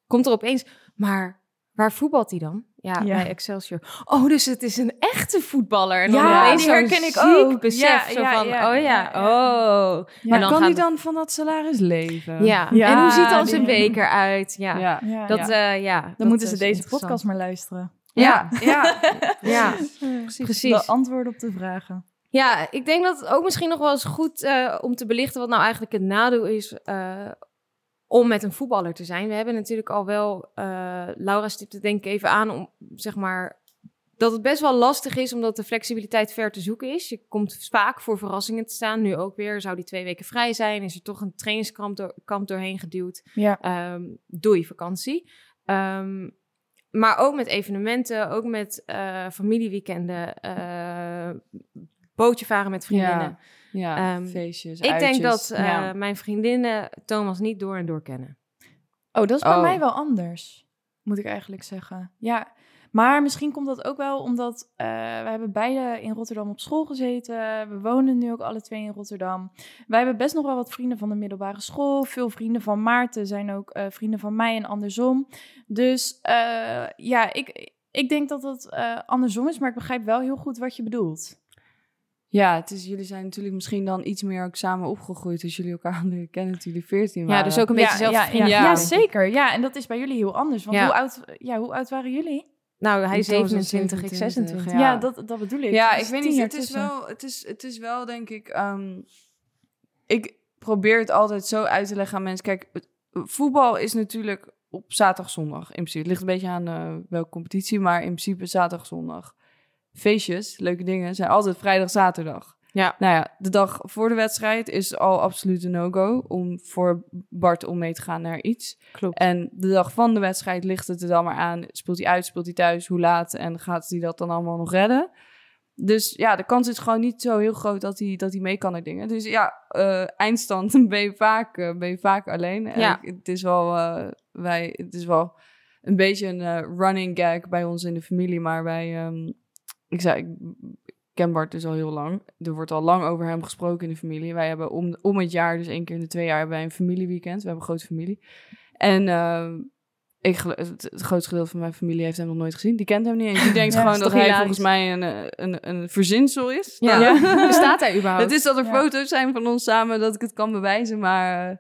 Speaker 3: komt er opeens, maar waar voetbalt hij dan? Ja,
Speaker 5: Ja.
Speaker 3: bij Excelsior. Oh, dus het is een echte voetballer. En dan
Speaker 5: Ja, die herken ik
Speaker 3: ziek
Speaker 5: ook.
Speaker 3: besef
Speaker 5: Ja,
Speaker 3: zo van,
Speaker 5: ja,
Speaker 3: oh ja, oh.
Speaker 1: Maar
Speaker 3: dan
Speaker 1: kan hij dan van dat salaris leven?
Speaker 3: Ja. En hoe ziet dan zijn week eruit? Ja, dat,
Speaker 1: ja.
Speaker 3: eh, ja.
Speaker 5: Dan
Speaker 3: dat
Speaker 5: moeten ze
Speaker 3: is
Speaker 5: deze podcast maar luisteren.
Speaker 1: Ja, ja.
Speaker 3: Ja,
Speaker 5: Precies.
Speaker 3: precies.
Speaker 5: De antwoorden op de vragen.
Speaker 3: Ja, ik denk dat het ook misschien nog wel eens goed uh, om te belichten wat nou eigenlijk het nadeel is uh, om met een voetballer te zijn. We hebben natuurlijk al wel, uh, Laura stipte denk ik even aan, om zeg maar dat het best wel lastig is omdat de flexibiliteit ver te zoeken is. Je komt vaak voor verrassingen te staan. Nu ook weer, zou die twee weken vrij zijn? Is er toch een trainingskamp door, kamp doorheen geduwd?
Speaker 5: Ja.
Speaker 3: Um, doei vakantie. Um, maar ook met evenementen, ook met uh, familieweekenden, uh, bootje varen met vriendinnen.
Speaker 1: Ja, ja um, feestjes,
Speaker 3: Ik
Speaker 1: uitjes.
Speaker 3: denk dat uh,
Speaker 1: ja.
Speaker 3: mijn vriendinnen Thomas niet door en door kennen.
Speaker 5: Oh, dat is bij
Speaker 1: Oh.
Speaker 5: mij wel anders, moet ik eigenlijk zeggen. Ja, Maar misschien komt dat ook wel omdat eh, we hebben beide in Rotterdam op school gezeten. We wonen nu ook alle twee in Rotterdam. Wij hebben best nog wel wat vrienden van de middelbare school. Veel vrienden van Maarten zijn ook eh, vrienden van mij en andersom. Dus eh, ja, ik, ik denk dat eh, andersom is, maar ik begrijp wel heel goed wat je bedoelt.
Speaker 1: Ja, het is, jullie zijn natuurlijk misschien dan iets meer ook samen opgegroeid. Dus jullie elkaar leren kennen toen jullie 14 waren.
Speaker 3: Ja, dus ook een beetje zelf
Speaker 5: ja, ja,
Speaker 3: vrienden.
Speaker 5: ja,
Speaker 1: Ja.
Speaker 5: zeker. Ja, en dat is bij jullie heel anders. Want
Speaker 3: Ja.
Speaker 5: hoe, oud, ja, hoe oud waren jullie?
Speaker 3: Nou, hij is
Speaker 1: Ik was
Speaker 3: 27, ik 26.
Speaker 1: Ja.
Speaker 5: Ja, dat, dat bedoel ik.
Speaker 1: Ja,
Speaker 5: Dus
Speaker 1: ik weet niet. Het is, wel, het, is, het is wel, denk ik. ehm, ik probeer het altijd zo uit te leggen aan mensen. Kijk, het- voetbal is natuurlijk op zaterdag, zondag. In principe. Het ligt een beetje aan eh, welke competitie, maar in principe zaterdag, zondag. Feestjes, leuke dingen, zijn altijd vrijdag, zaterdag.
Speaker 3: Ja.
Speaker 1: Nou ja, de dag voor de wedstrijd is al absoluut een no-go om voor Bart om mee te gaan naar iets.
Speaker 3: Klopt.
Speaker 1: En de dag van de wedstrijd ligt het er dan maar aan. Speelt hij uit, speelt hij thuis, hoe laat en gaat hij dat dan allemaal nog redden? Dus ja, de kans is gewoon niet zo heel groot dat hij, dat hij mee kan naar dingen. Dus ja, eh, eindstand ben je vaak, eh, ben je vaak alleen. En
Speaker 3: Ja.
Speaker 1: ik- het is wel, eh, wij, het is wel een beetje een running gag bij ons in de familie. Maar wij, ehm, ik zei, ik ken Bart dus al heel lang. Er wordt al lang over hem gesproken in de familie. Wij hebben om, om het jaar, dus één keer in de twee jaar, hebben wij een familieweekend. We hebben een grote familie. En ehm, ik, het, het grootste gedeelte van mijn familie heeft hem nog nooit gezien. Die kent hem niet eens. Die denkt
Speaker 5: Ja,
Speaker 1: gewoon dat hij
Speaker 3: hilarisch?
Speaker 1: volgens mij een, eh, een, een verzinsel is.
Speaker 3: Ja.
Speaker 1: Nou,
Speaker 3: Bestaat hij überhaupt?
Speaker 1: het is dat er
Speaker 5: Ja.
Speaker 1: foto's zijn van ons samen dat ik het kan bewijzen, maar... eh,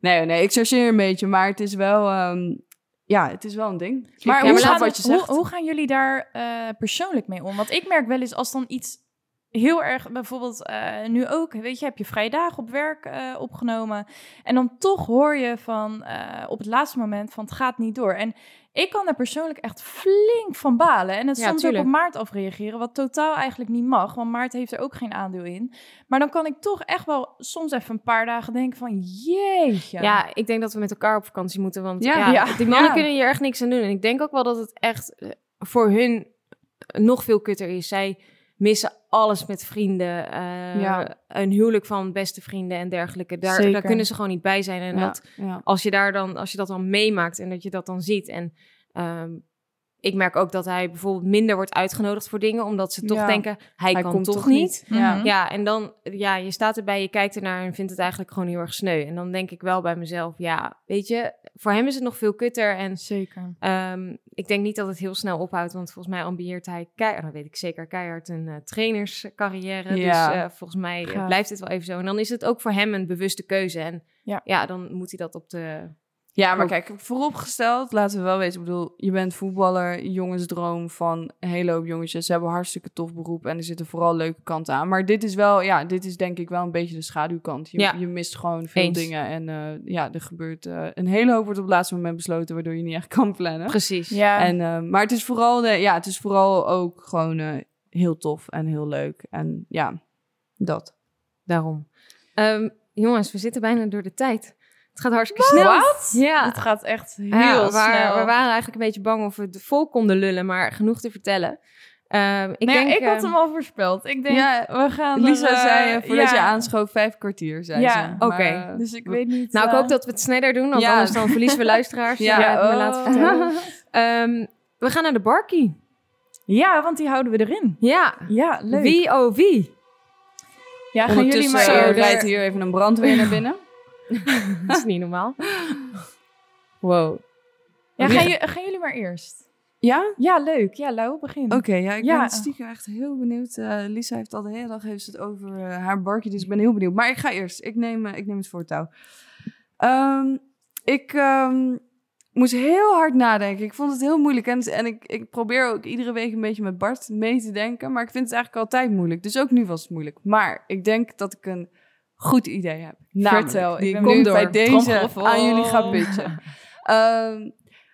Speaker 1: nee, nee, ik chargeer een beetje, maar het is wel... ehm, ja, het is wel een ding. Maar
Speaker 3: Ja,
Speaker 1: hoe
Speaker 3: maar laten
Speaker 1: wat je
Speaker 5: hoe,
Speaker 1: zegt.
Speaker 5: hoe gaan jullie daar eh, persoonlijk mee om? Want ik merk wel eens als dan iets heel erg, bijvoorbeeld eh, nu ook, weet je, heb je vrije dagen op werk eh, opgenomen. En dan toch hoor je van op het laatste moment van het gaat niet door. En ik kan daar persoonlijk echt flink van balen. En het
Speaker 3: Ja,
Speaker 5: soms
Speaker 3: tuurlijk.
Speaker 5: ook op Maart afreageren, wat totaal eigenlijk niet mag. Want Maart heeft er ook geen aandeel in. Maar dan kan ik toch echt wel soms even een paar dagen denken van jeetje.
Speaker 3: Ja. ik denk dat we met elkaar op vakantie moeten. Want
Speaker 1: Ja.
Speaker 3: die mannen
Speaker 5: Ja.
Speaker 3: kunnen hier echt niks aan doen. En ik denk ook wel dat het echt eh, voor hun nog veel kutter is. Zij missen alles met vrienden. eh,
Speaker 1: Ja.
Speaker 3: Een huwelijk van beste vrienden en dergelijke. Daar,
Speaker 5: Zeker.
Speaker 3: daar kunnen ze gewoon niet bij zijn. En
Speaker 1: Ja,
Speaker 3: dat,
Speaker 1: ja.
Speaker 3: als, je daar dan, als je dat dan meemaakt en dat je dat dan ziet. En ehm, ik merk ook dat hij bijvoorbeeld minder wordt uitgenodigd voor dingen. Omdat ze toch
Speaker 1: Ja.
Speaker 3: denken, hij,
Speaker 1: Hij
Speaker 3: kan
Speaker 1: komt
Speaker 3: toch
Speaker 1: toch
Speaker 3: niet.
Speaker 1: Ja.
Speaker 3: Ja, en dan, ja, je staat erbij, je kijkt ernaar en vindt het eigenlijk gewoon heel erg sneu. En dan denk ik wel bij mezelf, ja, weet je, voor hem is het nog veel kutter. En
Speaker 5: Zeker.
Speaker 3: ehm, ik denk niet dat het heel snel ophoudt, want volgens mij ambieert hij keihard, dat weet ik zeker, keihard een eh, trainerscarrière.
Speaker 1: Ja.
Speaker 3: Dus eh, volgens mij eh, blijft dit wel even zo. En dan is het ook voor hem een bewuste keuze. En
Speaker 5: Ja.
Speaker 3: ja, dan moet hij dat op de...
Speaker 1: Ja, maar kijk, vooropgesteld, laten we wel weten. Ik bedoel, je bent voetballer, jongensdroom van een hele hoop jongetjes. Ze hebben een hartstikke tof beroep en er zitten vooral leuke kanten aan. Maar dit is wel, ja, dit is denk ik wel een beetje de schaduwkant. Je,
Speaker 3: Ja.
Speaker 1: je mist gewoon veel
Speaker 3: Eens.
Speaker 1: dingen en eh, ja, er gebeurt eh, een hele hoop wordt op het laatste moment besloten, waardoor je niet echt kan plannen.
Speaker 3: Precies.
Speaker 5: Ja.
Speaker 1: En, eh, maar het is vooral, de, ja, het is vooral ook gewoon eh, heel tof en heel leuk. En ja, dat.
Speaker 3: Daarom. Ehm, jongens, we zitten bijna door de tijd. Het gaat hartstikke snel.
Speaker 5: Wat?
Speaker 3: Ja.
Speaker 5: Het gaat echt heel
Speaker 3: Ja, waren,
Speaker 5: snel.
Speaker 3: we waren eigenlijk een beetje bang of we het vol konden lullen, maar genoeg te vertellen. Ehm, ik
Speaker 5: Nee,
Speaker 3: denk,
Speaker 5: ik had
Speaker 3: eh,
Speaker 5: hem al voorspeld. Ik denk,
Speaker 1: Ja,
Speaker 5: we gaan
Speaker 1: Lisa
Speaker 5: er, eh,
Speaker 1: zei eh, voordat
Speaker 5: ja.
Speaker 1: je aanschoof vijf kwartier, zei
Speaker 5: Ja,
Speaker 3: oké.
Speaker 1: eh,
Speaker 5: Dus ik weet niet...
Speaker 3: Nou, ik hoop dat we het sneller doen, want
Speaker 1: Ja.
Speaker 3: anders dan verliezen we luisteraars.
Speaker 1: Ja,
Speaker 3: Ja,
Speaker 5: oh.
Speaker 3: laten vertellen. Ehm, we gaan naar de barkie.
Speaker 5: Ja, want die houden we erin.
Speaker 3: Ja,
Speaker 5: Ja, leuk.
Speaker 3: wie oh wie?
Speaker 5: Ja, gaan jullie maar eerder...
Speaker 1: rijdt hier even een brandweer naar binnen.
Speaker 3: Dat is niet normaal. Wow.
Speaker 5: Ja, gaan, gaan jullie maar eerst.
Speaker 1: Ja?
Speaker 5: Ja, leuk. Ja, Lau, begin.
Speaker 1: Oké, ja, ik
Speaker 5: Ja.
Speaker 1: ben stiekem echt heel benieuwd. Eh, Lisa heeft al de hele dag heeft het over eh, haar barkje, dus ik ben heel benieuwd. Maar ik ga eerst. Ik neem, eh, ik neem het voortouw. Ehm, ik ehm, moest heel hard nadenken. Ik vond het heel moeilijk. En, en ik, ik probeer ook iedere week een beetje met Bart mee te denken. Maar ik vind het eigenlijk altijd moeilijk. Dus ook nu was het moeilijk. Maar ik denk dat ik een goed idee heb. Namelijk,
Speaker 5: Vertel,
Speaker 1: die
Speaker 5: ik ben
Speaker 1: nu
Speaker 5: benieuwd.
Speaker 1: bij deze aan jullie ga pitchen. Ehm,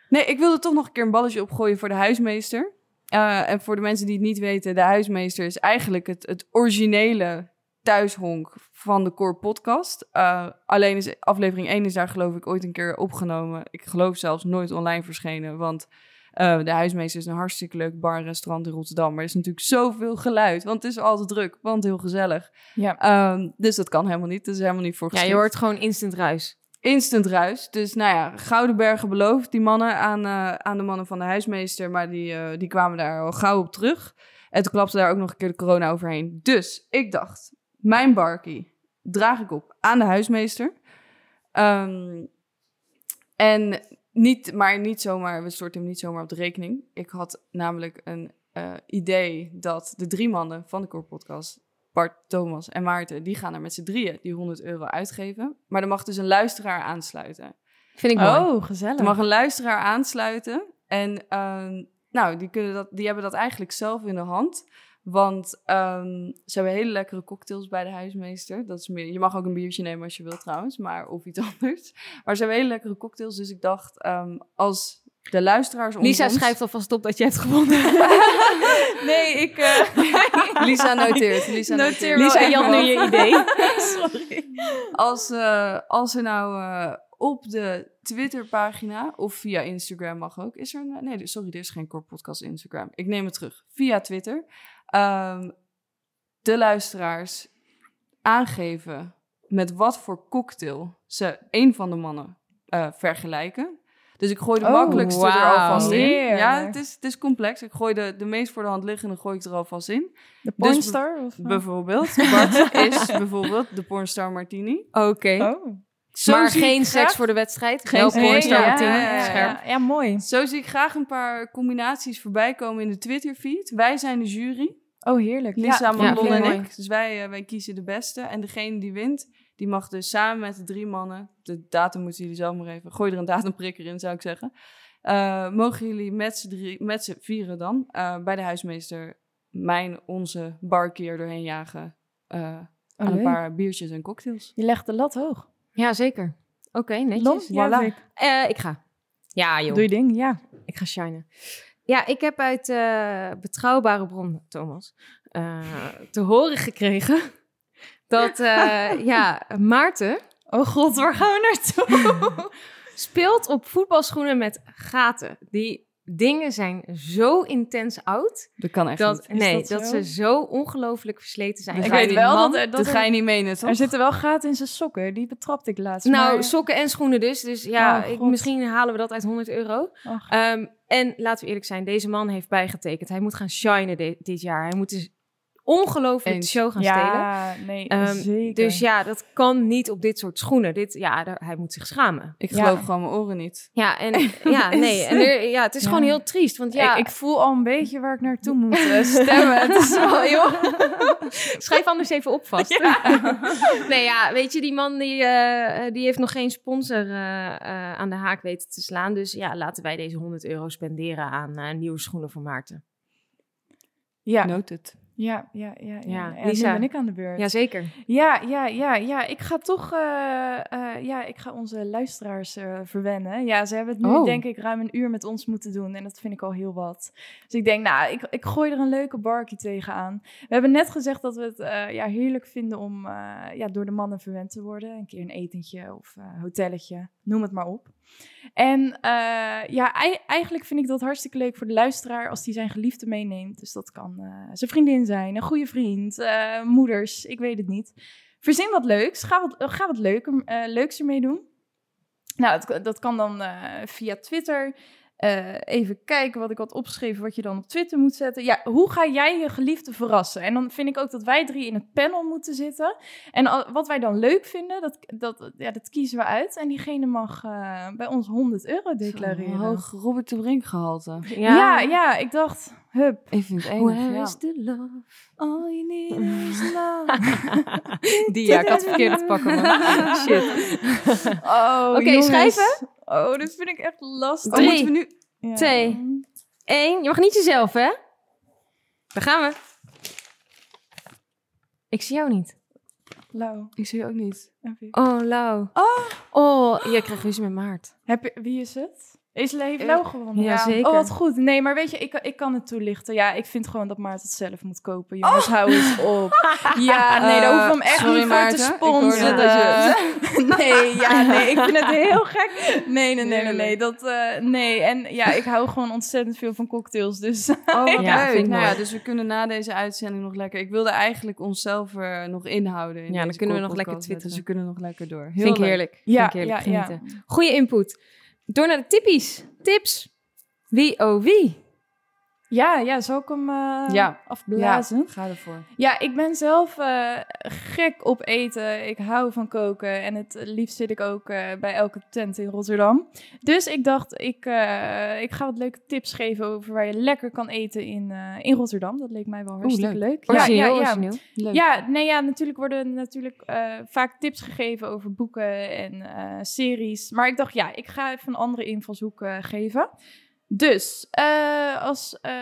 Speaker 1: nee, ik wilde toch nog een keer een balletje opgooien voor de huismeester. Eh, en voor de mensen die het niet weten, de huismeester is eigenlijk het, het originele thuishonk van de Core podcast. Eh, alleen is aflevering 1 is daar geloof ik ooit een keer opgenomen. Ik geloof zelfs nooit online verschenen, want eh, de huismeester is een hartstikke leuk bar en restaurant in Rotterdam. Maar er is natuurlijk zoveel geluid, want het is altijd druk, want heel gezellig.
Speaker 5: Ja.
Speaker 1: Ehm, dus dat kan helemaal niet, dat is helemaal niet voor
Speaker 3: Ja, je
Speaker 1: geschikt.
Speaker 3: hoort gewoon instant ruis.
Speaker 1: instant ruis. Dus nou ja, gouden bergen beloofd, die mannen aan, eh, aan de mannen van de huismeester. Maar die, eh, die kwamen daar al gauw op terug. En toen klapte daar ook nog een keer de corona overheen. Dus ik dacht, mijn barkie draag ik op aan de huismeester. Ehm, en niet, maar niet zomaar, we storten hem niet zomaar op de rekening. Ik had namelijk een eh, idee dat de drie mannen van de Core Podcast, Bart, Thomas en Maarten, die gaan er met z'n drieën die 100 euro uitgeven. Maar er mag dus een luisteraar aansluiten.
Speaker 3: Vind ik mooi.
Speaker 5: Oh, gezellig.
Speaker 1: Er mag een luisteraar aansluiten. En ehm, nou, die, kunnen dat, die hebben dat eigenlijk zelf in de hand. Want ehm, ze hebben hele lekkere cocktails bij de huismeester. Dat is meer, je mag ook een biertje nemen als je wilt trouwens, maar of iets anders. Maar ze hebben hele lekkere cocktails. Dus ik dacht, ehm, als de luisteraars
Speaker 3: Lisa schrijft alvast op dat je hebt gewonnen.
Speaker 5: nee, ik... eh,
Speaker 1: Lisa noteert. Lisa
Speaker 5: Noteer
Speaker 1: noteert.
Speaker 3: Lisa, je had nu je idee.
Speaker 5: Sorry.
Speaker 1: Als, eh, als er nou eh, op de Twitter-pagina of via Instagram mag ook. Is er een. Nee, sorry, er is geen Core Podcast Instagram. Ik neem het terug. Via Twitter. Ehm, de luisteraars aangeven met wat voor cocktail ze een van de mannen eh, vergelijken. Dus ik gooi de
Speaker 5: Oh,
Speaker 1: makkelijkste er alvast in. Ja, het is, het is complex. Ik gooi de, de meest voor de hand liggende gooi ik er alvast in.
Speaker 5: De
Speaker 1: Dus
Speaker 5: pornstar? of?
Speaker 1: Bijvoorbeeld. Bart is bijvoorbeeld de pornstar Martini.
Speaker 3: Oké.
Speaker 5: Oh.
Speaker 1: Zo
Speaker 3: Maar geen
Speaker 1: graag-
Speaker 3: seks voor de wedstrijd.
Speaker 1: Geen
Speaker 3: pornstar
Speaker 1: Ja,
Speaker 3: Martini.
Speaker 1: ja, ja, ja.
Speaker 3: Scherp.
Speaker 5: Ja, ja, mooi.
Speaker 1: Zo zie ik graag een paar combinaties voorbij komen in de Twitter-feed. Wij zijn de jury.
Speaker 5: Oh, heerlijk.
Speaker 1: Lisa,
Speaker 5: ja,
Speaker 3: ik
Speaker 1: en ik. Dus wij, eh, wij kiezen de beste. En degene die wint, die mag dus samen met de drie mannen... De datum moeten jullie zelf maar even... Gooi er een datumprikker in, zou ik zeggen. Eh, mogen jullie met z'n drie- met z'n vieren dan... eh, bij de huismeester mijn, onze barkeer doorheen jagen... eh,
Speaker 5: Oh,
Speaker 1: aan een paar biertjes en cocktails.
Speaker 5: Je legt de lat hoog.
Speaker 3: Ja, zeker. Oké, netjes.
Speaker 5: Lon, ja,
Speaker 3: Voilà. Eh, ik ga. Ja, joh.
Speaker 5: Doe je ding, ja.
Speaker 3: Ik ga shinen. Ja, ik heb uit eh, betrouwbare bron, Thomas, eh, te horen gekregen dat eh, ja, Maarten
Speaker 5: Oh god, waar gaan we naartoe?
Speaker 3: speelt op voetbalschoenen met gaten. Die dingen zijn zo intens oud
Speaker 1: Dat kan echt
Speaker 3: dat,
Speaker 1: niet.
Speaker 3: nee,
Speaker 5: dat
Speaker 3: ze zo ongelooflijk versleten zijn.
Speaker 1: Dat
Speaker 5: Ik
Speaker 1: ga je
Speaker 5: weet
Speaker 1: niet-
Speaker 5: wel
Speaker 1: man,
Speaker 5: dat er- dat
Speaker 1: dat
Speaker 5: er-
Speaker 1: ga je niet menen, toch?
Speaker 5: Er zitten wel gaten in zijn sokken. Die betrapte ik laatst.
Speaker 3: Nou,
Speaker 5: maar-
Speaker 3: sokken en schoenen dus. Dus ja,
Speaker 5: Oh,
Speaker 3: ik, misschien halen we dat uit 100 euro. Ehm, en laten we eerlijk zijn, deze man heeft bijgetekend. Hij moet gaan shinen di- dit jaar. Hij moet dus ongelooflijk de
Speaker 1: Eens.
Speaker 3: show gaan stelen.
Speaker 5: ja, nee,
Speaker 3: Ehm,
Speaker 5: zeker.
Speaker 3: Dus ja, dat kan niet op dit soort schoenen. Dit, ja, daar, hij moet zich schamen.
Speaker 1: Ik
Speaker 5: Ja.
Speaker 1: geloof gewoon mijn oren niet.
Speaker 3: Ja, en ja, nee. En er- ja, het is
Speaker 5: Ja.
Speaker 3: gewoon heel triest. Want ja,
Speaker 5: ik, ik voel al een beetje waar ik naartoe moet eh, stemmen. Het is wel heel...
Speaker 3: schrijf anders even op vast. nee, ja, weet je, die man die, eh, die heeft nog geen sponsor eh, eh, aan de haak weten te slaan. Dus ja, laten wij deze 100 euro spenderen aan eh, nieuwe schoenen voor Maarten.
Speaker 5: Ja,
Speaker 1: Noted.
Speaker 5: Ja, ja, ja. ja.
Speaker 3: Lisa.
Speaker 5: Nu ben ik aan de beurt.
Speaker 3: Jazeker.
Speaker 5: Ja, ja, ja, ja. Ik ga toch, eh, eh, ja, ik ga onze luisteraars eh, verwennen. Ja, ze hebben het nu
Speaker 1: Oh.
Speaker 5: denk ik ruim een uur met ons moeten doen en dat vind ik al heel wat. Dus ik denk, nou, ik, ik gooi er een leuke barkie tegenaan. We hebben net gezegd dat we het ja, heerlijk vinden om ja, door de mannen verwend te worden. Een keer een etentje of hotelletje, noem het maar op. En eh, ja, ei- eigenlijk vind ik dat hartstikke leuk voor de luisteraar als die zijn geliefde meeneemt. Dus dat kan eh, zijn vriendin zijn, een goede vriend, eh, moeders, ik weet het niet. Verzin wat leuks, ga wat, ga wat leuker, leuks ermee doen. Nou, dat, dat kan dan via Twitter. Eh, even kijken wat ik had opgeschreven, wat je dan op Twitter moet zetten. Ja, hoe ga jij je geliefde verrassen? En dan vind ik ook dat wij drie in het panel moeten zitten. En al- wat wij dan leuk vinden, dat, dat, ja, dat kiezen we uit. En diegene mag eh, bij ons 100 euro declareren.
Speaker 1: Hoog Robert de Brink gehalte.
Speaker 5: Ja. ja, ik dacht, hup.
Speaker 1: Ik vind het
Speaker 3: Where
Speaker 1: ja.
Speaker 3: is the love?
Speaker 1: All you need is love.
Speaker 3: Die, ja, ik had verkeerd pakken. Shit.
Speaker 5: Oh,
Speaker 3: Oké, schrijven?
Speaker 5: Oh, dit vind ik echt lastig.
Speaker 1: Oh,
Speaker 3: Drie.
Speaker 1: moeten we nu...
Speaker 5: Ja.
Speaker 3: twee. Eén. Je mag niet jezelf, hè? Daar gaan we. Ik zie jou niet.
Speaker 5: Lau.
Speaker 1: Ik zie je ook niet.
Speaker 3: Oh, Lau. Oh. Oh, jij krijgt ruzie met Maart.
Speaker 5: Heb je, wie is het? Is heeft
Speaker 1: Eh,
Speaker 5: Lau gewonnen?
Speaker 3: ja, zeker.
Speaker 5: Oh, wat goed. Nee, maar weet je, ik, ik kan het toelichten. Ja, ik vind gewoon dat Maart het zelf moet kopen. Jongens, hou eens op. Ja, nee, dat hoeven we hem echt
Speaker 1: sorry,
Speaker 5: niet voor te
Speaker 1: Maarten.
Speaker 5: te sponsoren.
Speaker 1: dat je-
Speaker 5: nee, ja, nee, ik vind het heel gek. Nee, nee, nee, nee. Dat, eh, nee, en ja, ik hou gewoon ontzettend veel van cocktails. Dus
Speaker 1: Oh, wat
Speaker 3: Ja,
Speaker 1: leuk.
Speaker 3: vind ik
Speaker 1: nou ja, dus we kunnen na deze uitzending nog lekker... Ik wilde eigenlijk onszelf er nog inhouden. In
Speaker 3: Ja, dan kunnen we nog lekker
Speaker 1: Dus we
Speaker 3: twitteren.
Speaker 1: kunnen nog lekker door. Heel
Speaker 3: Vind ik
Speaker 1: leuk.
Speaker 3: heerlijk.
Speaker 5: ja,
Speaker 3: Vind ik heerlijk.
Speaker 5: ja, ja.
Speaker 3: Genieten. Goeie input. Door naar de tippies. Tips. Wie oh wie?
Speaker 5: Ja, ja, zal ik hem eh,
Speaker 1: Ja.
Speaker 5: afblazen?
Speaker 1: Ja, ga ervoor.
Speaker 5: Ja, ik ben zelf eh, gek op eten. Ik hou van koken. En het liefst zit ik ook eh, bij elke tent in Rotterdam. Dus ik dacht, ik, ik ga wat leuke tips geven over waar je lekker kan eten in, in Rotterdam. Dat leek mij wel hartstikke
Speaker 1: leuk.
Speaker 5: leuk. Ja, ja, ja.
Speaker 1: Leuk.
Speaker 5: Ja, nee, ja, natuurlijk worden natuurlijk vaak tips gegeven over boeken en series. Maar ik dacht, ja, ik ga even een andere invalshoek geven. Dus, eh, als eh,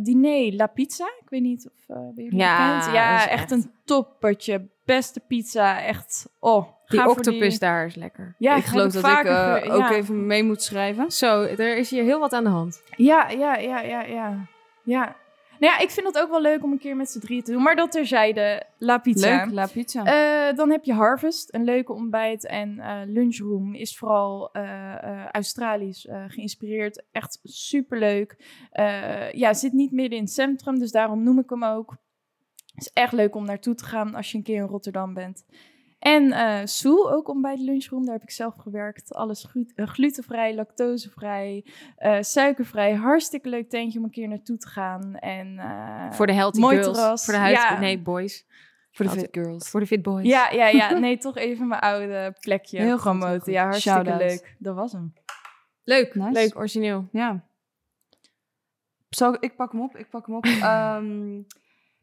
Speaker 5: diner La Pizza. Ik weet niet of eh ben jullie
Speaker 3: Ja,
Speaker 5: bekend? Ja,
Speaker 3: is
Speaker 5: echt,
Speaker 3: echt-
Speaker 5: een toppertje. Beste pizza, echt. Oh,
Speaker 3: Die octopus daar is lekker.
Speaker 5: Ja,
Speaker 1: ik geloof dat ik eh, ook even mee moet schrijven.
Speaker 3: Zo, er is hier heel wat aan de hand.
Speaker 5: Ja, ja, ja, ja, ja. Ja. Nou ja, ik vind het ook wel leuk om een keer met z'n drieën te doen. Maar dat terzijde, La Pizza.
Speaker 1: Leuk, La Pizza.
Speaker 5: Eh, dan heb je Harvest, een leuke ontbijt. En eh, Lunchroom is vooral eh, Australisch geïnspireerd. Echt superleuk. Ja, zit niet midden in het centrum, dus daarom noem ik hem ook. Het is echt leuk om naartoe te gaan als je een keer in Rotterdam bent. En eh Soel, ook om bij de lunchroom, daar heb ik zelf gewerkt. Alles eh, glutenvrij, lactosevrij, eh, suikervrij. Hartstikke leuk tentje om een keer naartoe te gaan. En, eh,
Speaker 3: Voor de healthy
Speaker 5: mooi
Speaker 3: girls.
Speaker 5: terras.
Speaker 3: Voor de huid...
Speaker 5: Ja.
Speaker 3: Nee, boys.
Speaker 1: voor de Fit Girls.
Speaker 3: Voor de fit boys.
Speaker 5: Ja, ja, ja. Nee, toch even mijn oude plekje
Speaker 1: Heel
Speaker 5: promoten.
Speaker 1: goed.
Speaker 5: Ja, hartstikke leuk. Dat was hem.
Speaker 3: Leuk.
Speaker 1: Nice.
Speaker 3: Leuk, origineel.
Speaker 1: Ja. Zal ik, ik pak hem op, ik pak hem op. Ehm,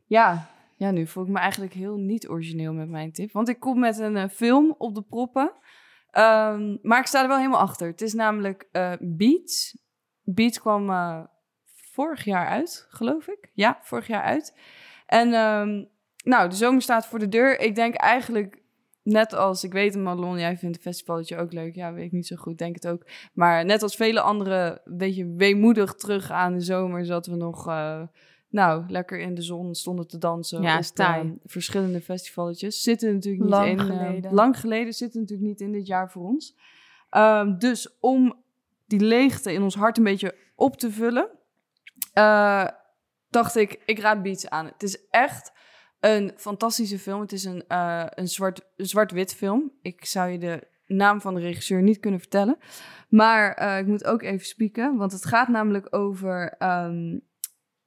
Speaker 1: ja. Ja, nu voel ik me eigenlijk heel niet origineel met mijn tip. Want ik kom met een eh, film op de proppen. Ehm, maar ik sta er wel helemaal achter. Het is namelijk eh Beats. Beats kwam eh, vorig jaar uit, geloof ik. Ja, vorig jaar uit. En ehm, nou, de zomer staat voor de deur. Ik denk eigenlijk, net als, ik weet Marlon, jij vindt het festivaletje ook leuk. Ja, weet ik niet zo goed, denk het ook. Maar net als vele anderen, een beetje weemoedig terug aan de zomer, zat we nog, nou, lekker in de zon stonden te dansen.
Speaker 3: Ja,
Speaker 1: op,
Speaker 3: is taai.
Speaker 1: eh, verschillende festivaletjes. Zitten natuurlijk niet
Speaker 5: Lang
Speaker 1: in. eh,
Speaker 5: geleden.
Speaker 1: lang geleden, zitten natuurlijk niet in dit jaar voor ons. Ehm, dus om die leegte in ons hart een beetje op te vullen, eh, dacht ik, ik raad Beats aan. Het is echt een fantastische film. Het is een, eh, een zwart- een zwart-wit film. Ik zou je de naam van de regisseur niet kunnen vertellen. Maar eh, ik moet ook even spieken, want het gaat namelijk over... ehm,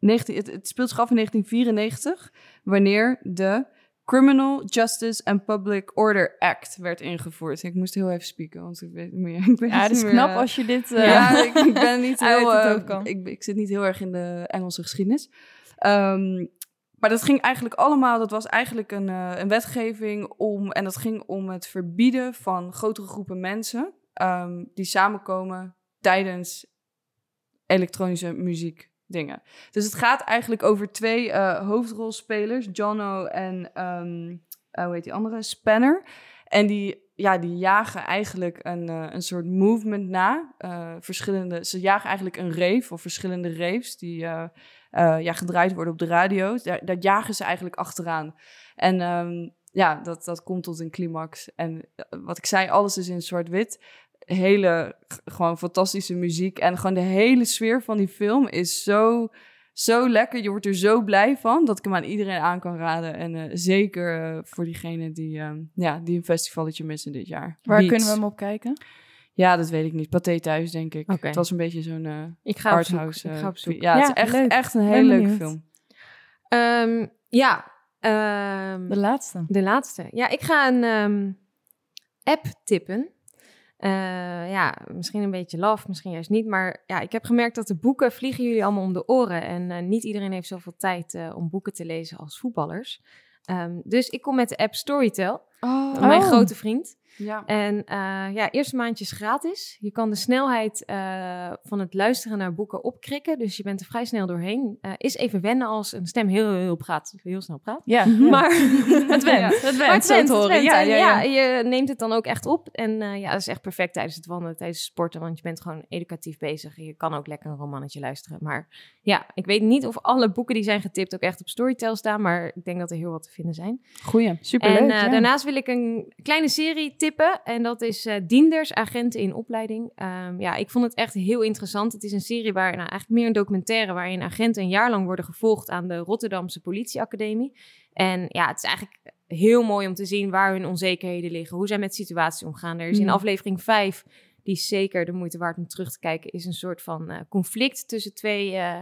Speaker 1: 19, het, het speelt zich af in 1994, wanneer de Criminal Justice and Public Order Act werd ingevoerd. Ik moest heel even spieken, want ik weet niet meer. Ik weet
Speaker 5: Ja, het is
Speaker 1: meer,
Speaker 5: knap
Speaker 1: eh,
Speaker 5: als je dit... eh,
Speaker 1: ja, ik, ik ben niet heel. eh, ik, ik zit niet heel erg in de Engelse geschiedenis. Ehm, maar dat ging eigenlijk allemaal. Dat was eigenlijk een, eh, een wetgeving om. En dat ging om het verbieden van grotere groepen mensen. ehm, die samenkomen tijdens elektronische muziek dingen. Dus het gaat eigenlijk over twee eh, hoofdrolspelers, Jono en eh, hoe heet die andere? Spanner. En die, ja, die jagen eigenlijk een, eh, een soort movement na. Verschillende, ze jagen eigenlijk een rave of verschillende raves die ja, gedraaid worden op de radio. Daar, jagen ze eigenlijk achteraan. En ehm, ja, dat, dat komt tot een climax. En wat ik zei, alles is in zwart-wit. Hele, gewoon fantastische muziek. En gewoon de hele sfeer van die film is zo, zo lekker. Je wordt er zo blij van dat ik hem aan iedereen aan kan raden. En eh, zeker eh, voor diegenen die, ehm, ja, die een festivalletje missen dit jaar.
Speaker 5: Waar
Speaker 1: Beats.
Speaker 5: kunnen we hem op kijken?
Speaker 1: Ja, dat weet ik niet. Pathé thuis, denk ik.
Speaker 3: Oké.
Speaker 1: Het was een beetje zo'n eh
Speaker 3: Ik ga
Speaker 1: arthouse.
Speaker 3: Ik ga op zoek.
Speaker 1: Ja, het is echt,
Speaker 5: leuk.
Speaker 1: echt een hele leuke
Speaker 5: benieuwd.
Speaker 1: film.
Speaker 3: Ehm, ja. ehm,
Speaker 5: De laatste.
Speaker 3: De laatste. Ja, ik ga een ehm, app tippen. Eh, ja, misschien een beetje laf, misschien juist niet. Maar ja, ik heb gemerkt dat de boeken vliegen jullie allemaal om de oren. En eh, niet iedereen heeft zoveel tijd eh, om boeken te lezen als voetballers. Ehm, dus ik kom met de app Storytel.
Speaker 1: Oh,
Speaker 3: Mijn
Speaker 5: Oh.
Speaker 3: grote vriend.
Speaker 1: Ja.
Speaker 3: En eh, ja, eerste maandje is gratis. Je kan de snelheid eh, van het luisteren naar boeken opkrikken. Dus je bent er vrij snel doorheen. Eh, is even wennen als een stem heel, heel, praat, heel snel praat.
Speaker 5: Ja,
Speaker 3: Maar
Speaker 5: het went. Het
Speaker 3: Maar
Speaker 5: went,
Speaker 3: het
Speaker 5: horen.
Speaker 3: went.
Speaker 5: Ja, ja, ja.
Speaker 3: je neemt het dan ook echt op. En eh, ja, dat is echt perfect tijdens het wandelen, tijdens het sporten. Want je bent gewoon educatief bezig. Je kan ook lekker een romannetje luisteren. Maar ja, ik weet niet of alle boeken die zijn getipt ook echt op Storytel staan. Maar ik denk dat er heel wat te vinden zijn.
Speaker 1: Goeie, superleuk.
Speaker 3: En
Speaker 1: ja.
Speaker 3: daarnaast wil ik een kleine serie tippen. En dat is eh Dienders, Agenten in Opleiding. Ehm, ja, ik vond het echt heel interessant. Het is een serie waar, nou, eigenlijk meer een documentaire... waarin agenten een jaar lang worden gevolgd aan de Rotterdamse politieacademie. En ja, het is eigenlijk heel mooi om te zien waar hun onzekerheden liggen. Hoe zij met situaties omgaan. Er is in
Speaker 1: Mm.
Speaker 3: aflevering 5, die is zeker de moeite waard om terug te kijken... is een soort van eh, conflict tussen twee... eh,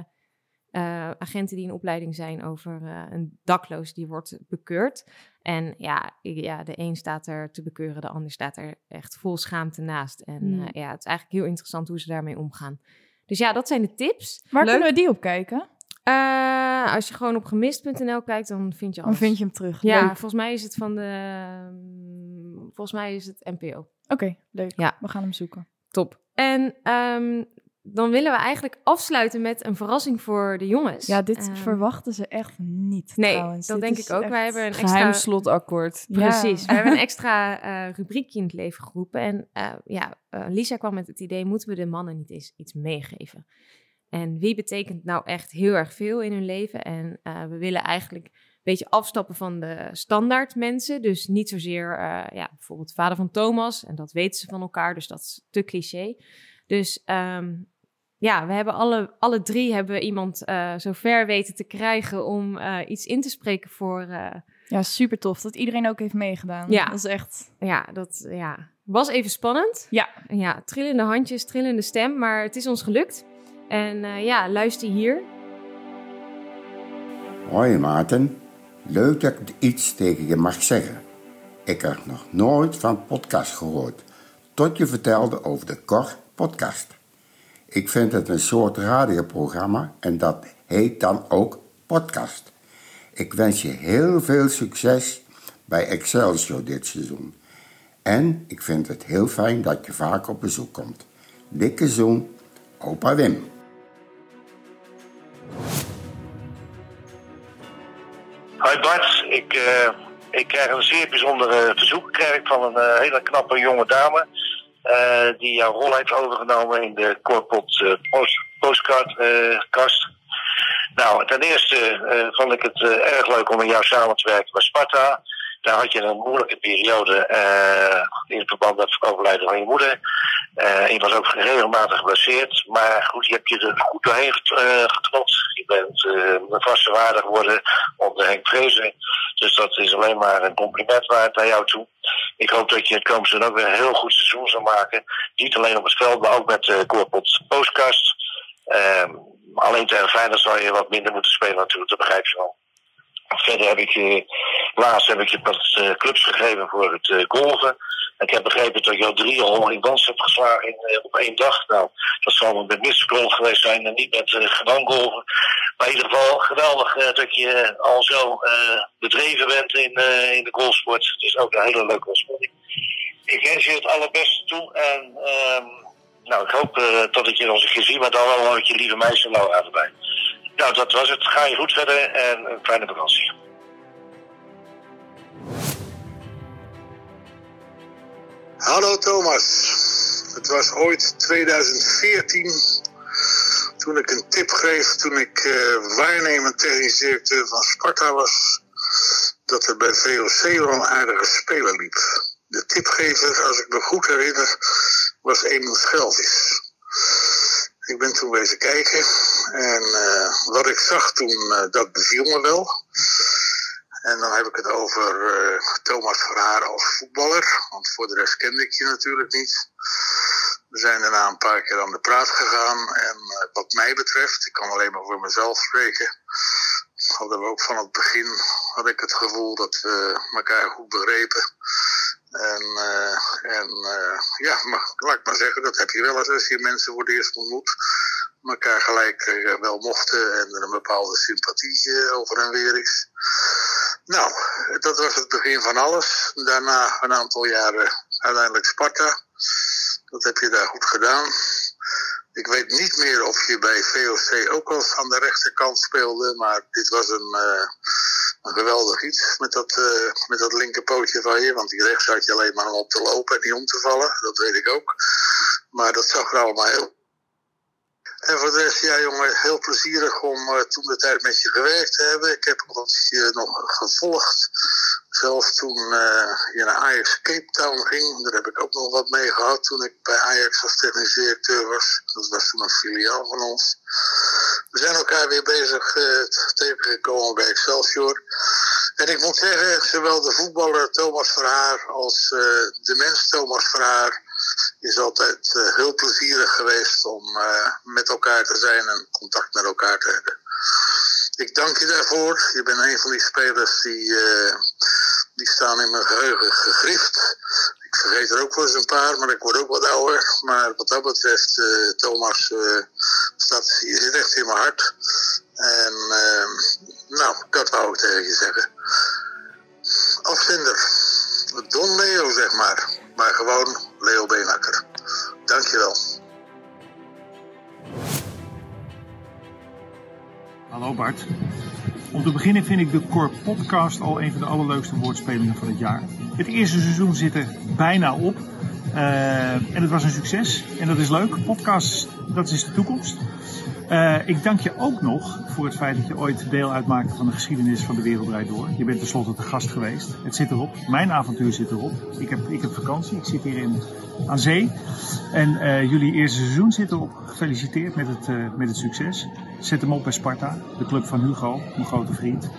Speaker 3: agenten die in opleiding zijn over een dakloos die wordt bekeurd. En ja, ja, de een staat er te bekeuren, de ander staat er echt vol schaamte naast. En
Speaker 1: Hmm.
Speaker 3: eh, ja, het is eigenlijk heel interessant hoe ze daarmee omgaan. Dus ja, dat zijn de tips.
Speaker 5: Waar
Speaker 1: Leuk.
Speaker 5: kunnen we die op kijken?
Speaker 3: Eh, als je gewoon op gemist.nl kijkt, dan vind je
Speaker 5: Dan
Speaker 3: alles.
Speaker 5: vind je hem terug.
Speaker 3: Ja,
Speaker 5: Leuk.
Speaker 3: volgens mij is het van de... mm, Volgens mij is het NPO.
Speaker 5: Oké, leuk.
Speaker 3: Ja.
Speaker 5: We gaan hem zoeken.
Speaker 3: Top. En ehm, dan willen we eigenlijk afsluiten met een verrassing voor de jongens.
Speaker 5: Ja, dit
Speaker 3: Ehm,
Speaker 5: verwachten ze echt niet
Speaker 3: Nee,
Speaker 5: trouwens.
Speaker 3: dat
Speaker 5: Dit
Speaker 3: denk ik ook. Wij hebben een
Speaker 1: Geheim
Speaker 3: extra...
Speaker 1: slotakkoord.
Speaker 5: Ja.
Speaker 3: Precies. We hebben een extra eh, rubriekje in het leven geroepen. En eh, ja, eh, Lisa kwam met het idee, moeten we de mannen niet eens iets meegeven? En wie betekent nou echt heel erg veel in hun leven? En eh, we willen eigenlijk een beetje afstappen van de standaard mensen. Dus niet zozeer, eh, ja, bijvoorbeeld vader van Thomas. En dat weten ze van elkaar, dus dat is te cliché. Dus ehm, ja, we hebben alle, alle drie hebben we iemand eh zover weten te krijgen om eh, iets in te spreken voor... eh,
Speaker 5: Ja, super tof. Dat iedereen ook heeft meegedaan.
Speaker 3: Ja.
Speaker 5: Dat is echt...
Speaker 3: ja, dat ja, was even spannend.
Speaker 5: Ja.
Speaker 3: Ja, trillende handjes, trillende stem, maar het is ons gelukt. En eh, ja, luister hier.
Speaker 6: Hoi Maarten, leuk dat ik iets tegen je mag zeggen. Ik heb nog nooit van podcast gehoord, tot je vertelde over de Cor podcast. Ik vind het een soort radioprogramma en dat heet dan ook podcast. Ik wens je heel veel succes bij Excelsior dit seizoen. En ik vind het heel fijn dat je vaak op bezoek komt. Dikke zoen, opa Wim.
Speaker 7: Hoi Bart, ik, eh, ik krijg een zeer bijzonder verzoek krijg van een eh, hele knappe jonge dame. Eh, die jouw rol heeft overgenomen in de Corpot eh, post, postcardkast. nou, ten eerste eh, vond ik het eh, erg leuk om met jou samen te werken bij Sparta. Daar had je een moeilijke periode eh, in verband met het overlijden van je moeder. Eh, je was ook regelmatig geblesseerd. Maar goed, je hebt je er goed doorheen eh, geknopt. Je bent een vaste waarde geworden onder Henk Vrezen. Dus dat is alleen maar een compliment waard naar jou toe. Ik hoop dat je het komend seizoen ook weer een heel goed seizoen zal maken. Niet alleen op het veld, maar ook met de Corpot Postkast. Ehm, alleen tegen Feyenoord zal je wat minder moeten spelen natuurlijk, dat begrijp je wel. Verder heb ik laatst heb ik je wat eh, clubs gegeven voor het eh, golven. Ik heb begrepen dat je al drie rolling dans hebt geslagen in, eh, op één dag. Nou, dat zal met misgolf geweest zijn en niet met eh, gewoon golven. Maar in ieder geval geweldig dat je al zo bedreven bent in, in de golfsport. Het is ook een hele leuke ontspanning. Ik wens je het allerbeste toe en ehm, nou, ik hoop dat ik je nog een keer zie, maar dan wel met je lieve meisje Laura erbij. Nou, dat was het. Ga je goed verder en een fijne vakantie.
Speaker 8: Hallo Thomas. Het was ooit 2014 toen ik een tip kreeg toen ik eh, waarnemend technisch directeur van Sparta was. Dat er bij VOC wel een aardige speler liep. De tipgever, als ik me goed herinner, was Emil Schelvis. Ik ben toen wezen kijken en eh, wat ik zag toen, eh, dat beviel me wel. En dan heb ik het over eh, Thomas Verhaar als voetballer. Want voor de rest kende ik je natuurlijk niet. We zijn daarna een paar keer aan de praat gegaan. En eh, wat mij betreft, ik kan alleen maar voor mezelf spreken. Hadden we ook van het begin, had ik het gevoel dat we elkaar goed begrepen. En, eh, en ja, maar, laat ik maar zeggen, dat heb je wel eens als je mensen voor het eerst ontmoet. Elkaar gelijk eh, wel mochten en een bepaalde sympathie eh, over en weer is. Nou, dat was het begin van alles. Daarna een aantal jaren uiteindelijk Sparta. Dat heb je daar goed gedaan. Ik weet niet meer of je bij VOC ook al aan de rechterkant speelde, maar dit was een, uh, een geweldig iets met dat, met dat linkerpootje van je. Want die rechts had je alleen maar om op te lopen en niet om te vallen, dat weet ik ook. Maar dat zag er allemaal heel en voor de rest, ja jongen, heel plezierig om uh, toen de tijd met je gewerkt te hebben. Ik heb je nog gevolgd. Zelfs toen uh, je naar Ajax Cape Town ging, daar heb ik ook nog wat mee gehad toen ik bij Ajax als technisch directeur was. Dat was toen een filiaal van ons. We zijn elkaar weer bezig uh, tegengekomen bij Excelsior. En ik moet zeggen, zowel de voetballer Thomas Verhaar als de mens Thomas Verhaar is altijd uh, heel plezierig geweest om uh, met elkaar te zijn en contact met elkaar te hebben. Ik dank je daarvoor. Je bent een van die spelers die, die staan in mijn geheugen gegrift. Ik vergeet er ook wel eens een paar, maar ik word ook wat ouder. Maar wat dat betreft, Thomas, staat, je zit echt in mijn hart. En ehm, nou, dat wou ik tegen je zeggen. Afzender. Don Leo, zeg maar. Maar gewoon Leo Beenakker. Dankjewel.
Speaker 9: Hallo Bart. Om te beginnen vind ik de Core Podcast al een van de allerleukste woordspelingen van het jaar. Het eerste seizoen zit er bijna op. Uh, en het was een succes. En dat is leuk. Podcast, dat is de toekomst. Uh, ik dank je ook nog voor het feit dat je ooit deel uitmaakte van de geschiedenis van de Wereld Draait Door. Je bent tenslotte te gast geweest. Het zit erop. Mijn avontuur zit erop. Ik heb, ik heb vakantie. Ik zit hier in, aan zee. En uh, jullie eerste seizoen zit erop. Gefeliciteerd met het, uh, met het succes. Zet hem op bij Sparta. De club van Hugo, mijn grote vriend.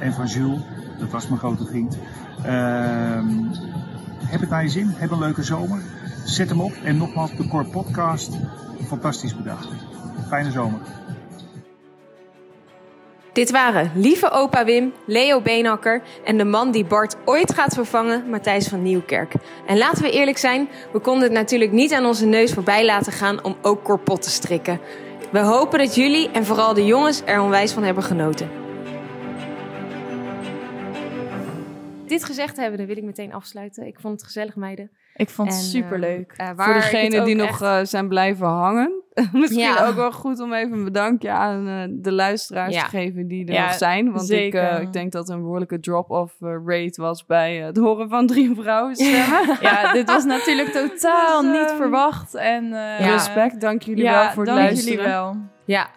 Speaker 9: en van Jules, dat was mijn grote vriend. Ehm, heb het naar je zin. Heb een leuke zomer. Zet hem op. En nogmaals, de Core Podcast. Fantastisch bedacht. Fijne zomer.
Speaker 3: Dit waren lieve opa Wim, Leo Beenhakker en de man die Bart ooit gaat vervangen, Matthijs van Nieuwkerk. En laten we eerlijk zijn, we konden het natuurlijk niet aan onze neus voorbij laten gaan om ook korpot te strikken. We hopen dat jullie en vooral de jongens er onwijs van hebben genoten. Dit gezegd hebben, dan wil ik meteen afsluiten. Ik vond het gezellig, meiden.
Speaker 5: Ik vond het superleuk.
Speaker 3: eh,
Speaker 1: Voor
Speaker 3: waar ik het
Speaker 1: degenen die nog
Speaker 3: echt-
Speaker 1: eh, zijn blijven hangen. Misschien
Speaker 3: Ja.
Speaker 1: ook wel goed om even een bedankje aan eh, de luisteraars
Speaker 3: Ja.
Speaker 1: te geven die er
Speaker 5: Ja,
Speaker 1: nog zijn. Want ik, eh, ik denk dat er een behoorlijke drop-off eh, rate was bij eh, het horen van drie vrouwen stemmen.
Speaker 5: ja, dit was natuurlijk totaal
Speaker 1: Dus,
Speaker 5: niet
Speaker 1: ehm,
Speaker 5: verwacht. En, eh.
Speaker 1: Respect, dank jullie
Speaker 5: ja,
Speaker 1: wel voor het
Speaker 5: dank
Speaker 1: luisteren.
Speaker 5: jullie wel.
Speaker 3: Ja,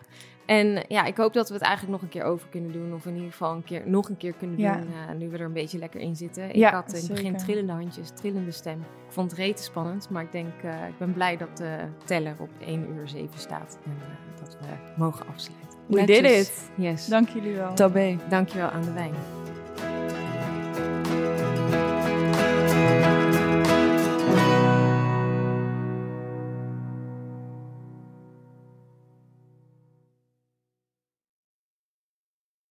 Speaker 3: en ja, ik hoop dat we het eigenlijk nog een keer over kunnen doen. Of in ieder geval een keer, nog een keer kunnen
Speaker 5: Ja.
Speaker 3: doen. eh, nu we er een beetje lekker in zitten.
Speaker 5: Ja,
Speaker 3: ik had in het begin trillende handjes, trillende stem. Ik vond het rete spannend. Maar ik denk, eh, ik ben blij dat de teller op 1 uur 7 staat. En eh, dat we mogen afsluiten.
Speaker 5: We
Speaker 1: Netjes.
Speaker 5: did it.
Speaker 3: Yes.
Speaker 5: Dank jullie wel.
Speaker 1: Tabé.
Speaker 3: Dankjewel aan de wijn.